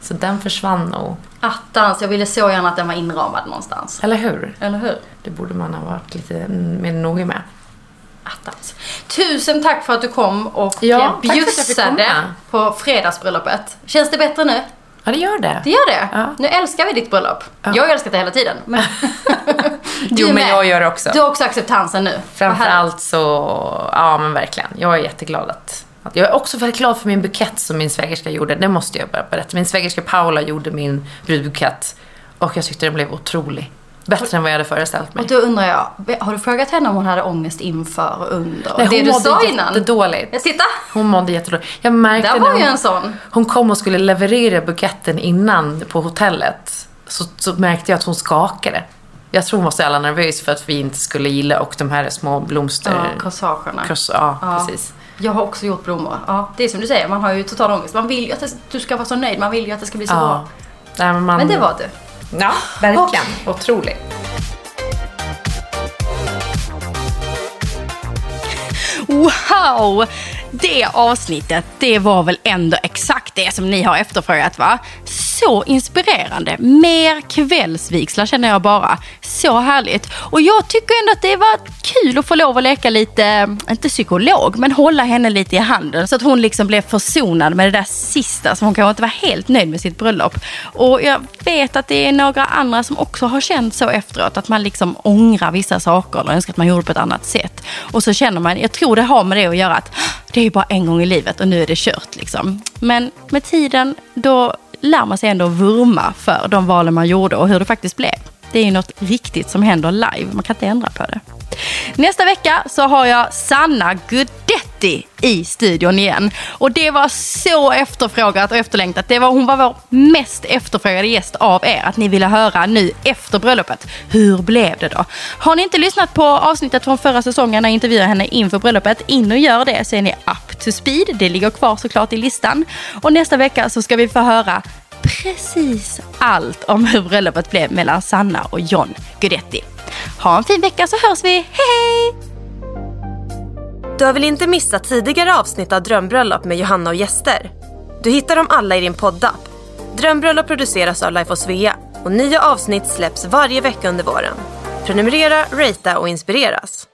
B: Så den försvann nog.
A: Attans, jag ville så gärna att den var inramad någonstans.
B: Eller hur?
A: Eller hur?
B: Det borde man ha varit lite mer noga med.
A: Attans. Tusen tack för att du kom och
B: Ja,
A: bjussade på fredagsbröllopet. Känns det bättre nu?
B: Ja, det gör det.
A: Det gör det?
B: Ja.
A: Nu älskar vi ditt bröllop. Jag har älskat det hela tiden. Men [laughs]
B: Jo, men jag gör det också.
A: Du har också acceptansen nu.
B: Framförallt så, ja men verkligen. Jag är jätteglad att, att... Jag är också väldigt glad för min bukett som min svägerska gjorde. Det måste jag bara berätta. Min svägerska Paula gjorde min brudbukett. Och jag tyckte den blev otrolig. Bättre än vad jag hade föreställt mig.
A: Och då undrar jag, har du frågat henne om hon hade ångest inför och under?
B: Nej,
A: det
B: hon
A: du
B: mådde
A: sa innan.
B: jättedåligt.
A: Titta!
B: Hon mådde jättedåligt. Jag märkte
A: Där
B: när
A: var ju
B: hon,
A: en sån.
B: hon kom och skulle leverera buketten innan på hotellet. Så, så märkte jag att hon skakade. Jag tror hon var så jävla nervös för att vi inte skulle gilla och de här små blomster...
A: Ja, corsagerna.
B: Kross, ja,
A: Ja.
B: precis.
A: Jag har också gjort blommor. Ja, det är som du säger, man har ju total ångest. Man vill ju att det, du ska vara så nöjd, man vill ju att det ska bli så
B: Ja.
A: bra.
B: Nej, men, man,
A: Men det var du.
B: Ja, verkligen. Otroligt.
A: Wow! Det avsnittet, det var väl ändå exakt det som ni har efterfrågat va? Så inspirerande. Mer kvällsvigslar känner jag bara. Så härligt. Och jag tycker ändå att det var kul att få lov att leka lite, inte psykolog, men hålla henne lite i handen. Så att hon liksom blev försonad med det där sista som hon kanske inte var helt nöjd med sitt bröllop. Och jag vet att det är några andra som också har känt så efteråt. Att man liksom ångrar vissa saker eller önskar att man gjorde på ett annat sätt. Och så känner man, jag tror det har med det att göra att ah, det är ju bara en gång i livet och nu är det kört liksom. Men med tiden då lär man sig ändå vurma för de valen man gjorde och hur det faktiskt blev. Det är ju något riktigt som händer live, man kan inte ändra på det. Nästa vecka så har jag Sanna Gudetti i studion igen. Och det var så efterfrågat och efterlängtat. Det var, hon var vår mest efterfrågade gäst av er. Att ni ville höra nu efter bröllopet. Hur blev det då? Har ni inte lyssnat på avsnittet från förra säsongen när jag intervjuade henne inför bröllopet, in och gör det så är ni up to speed. Det ligger kvar såklart i listan. Och nästa vecka så ska vi få höra precis allt om hur bröllopet blev mellan Sanna och John Guidetti. Ha en fin vecka så hörs vi. Hej hej!
D: Du har väl inte missat tidigare avsnitt av Drömbröllop med Johanna och gäster? Du hittar dem alla i din poddapp. Drömbröllop produceras av Life of Svea och nya avsnitt släpps varje vecka under våren. Prenumerera, ratea och inspireras.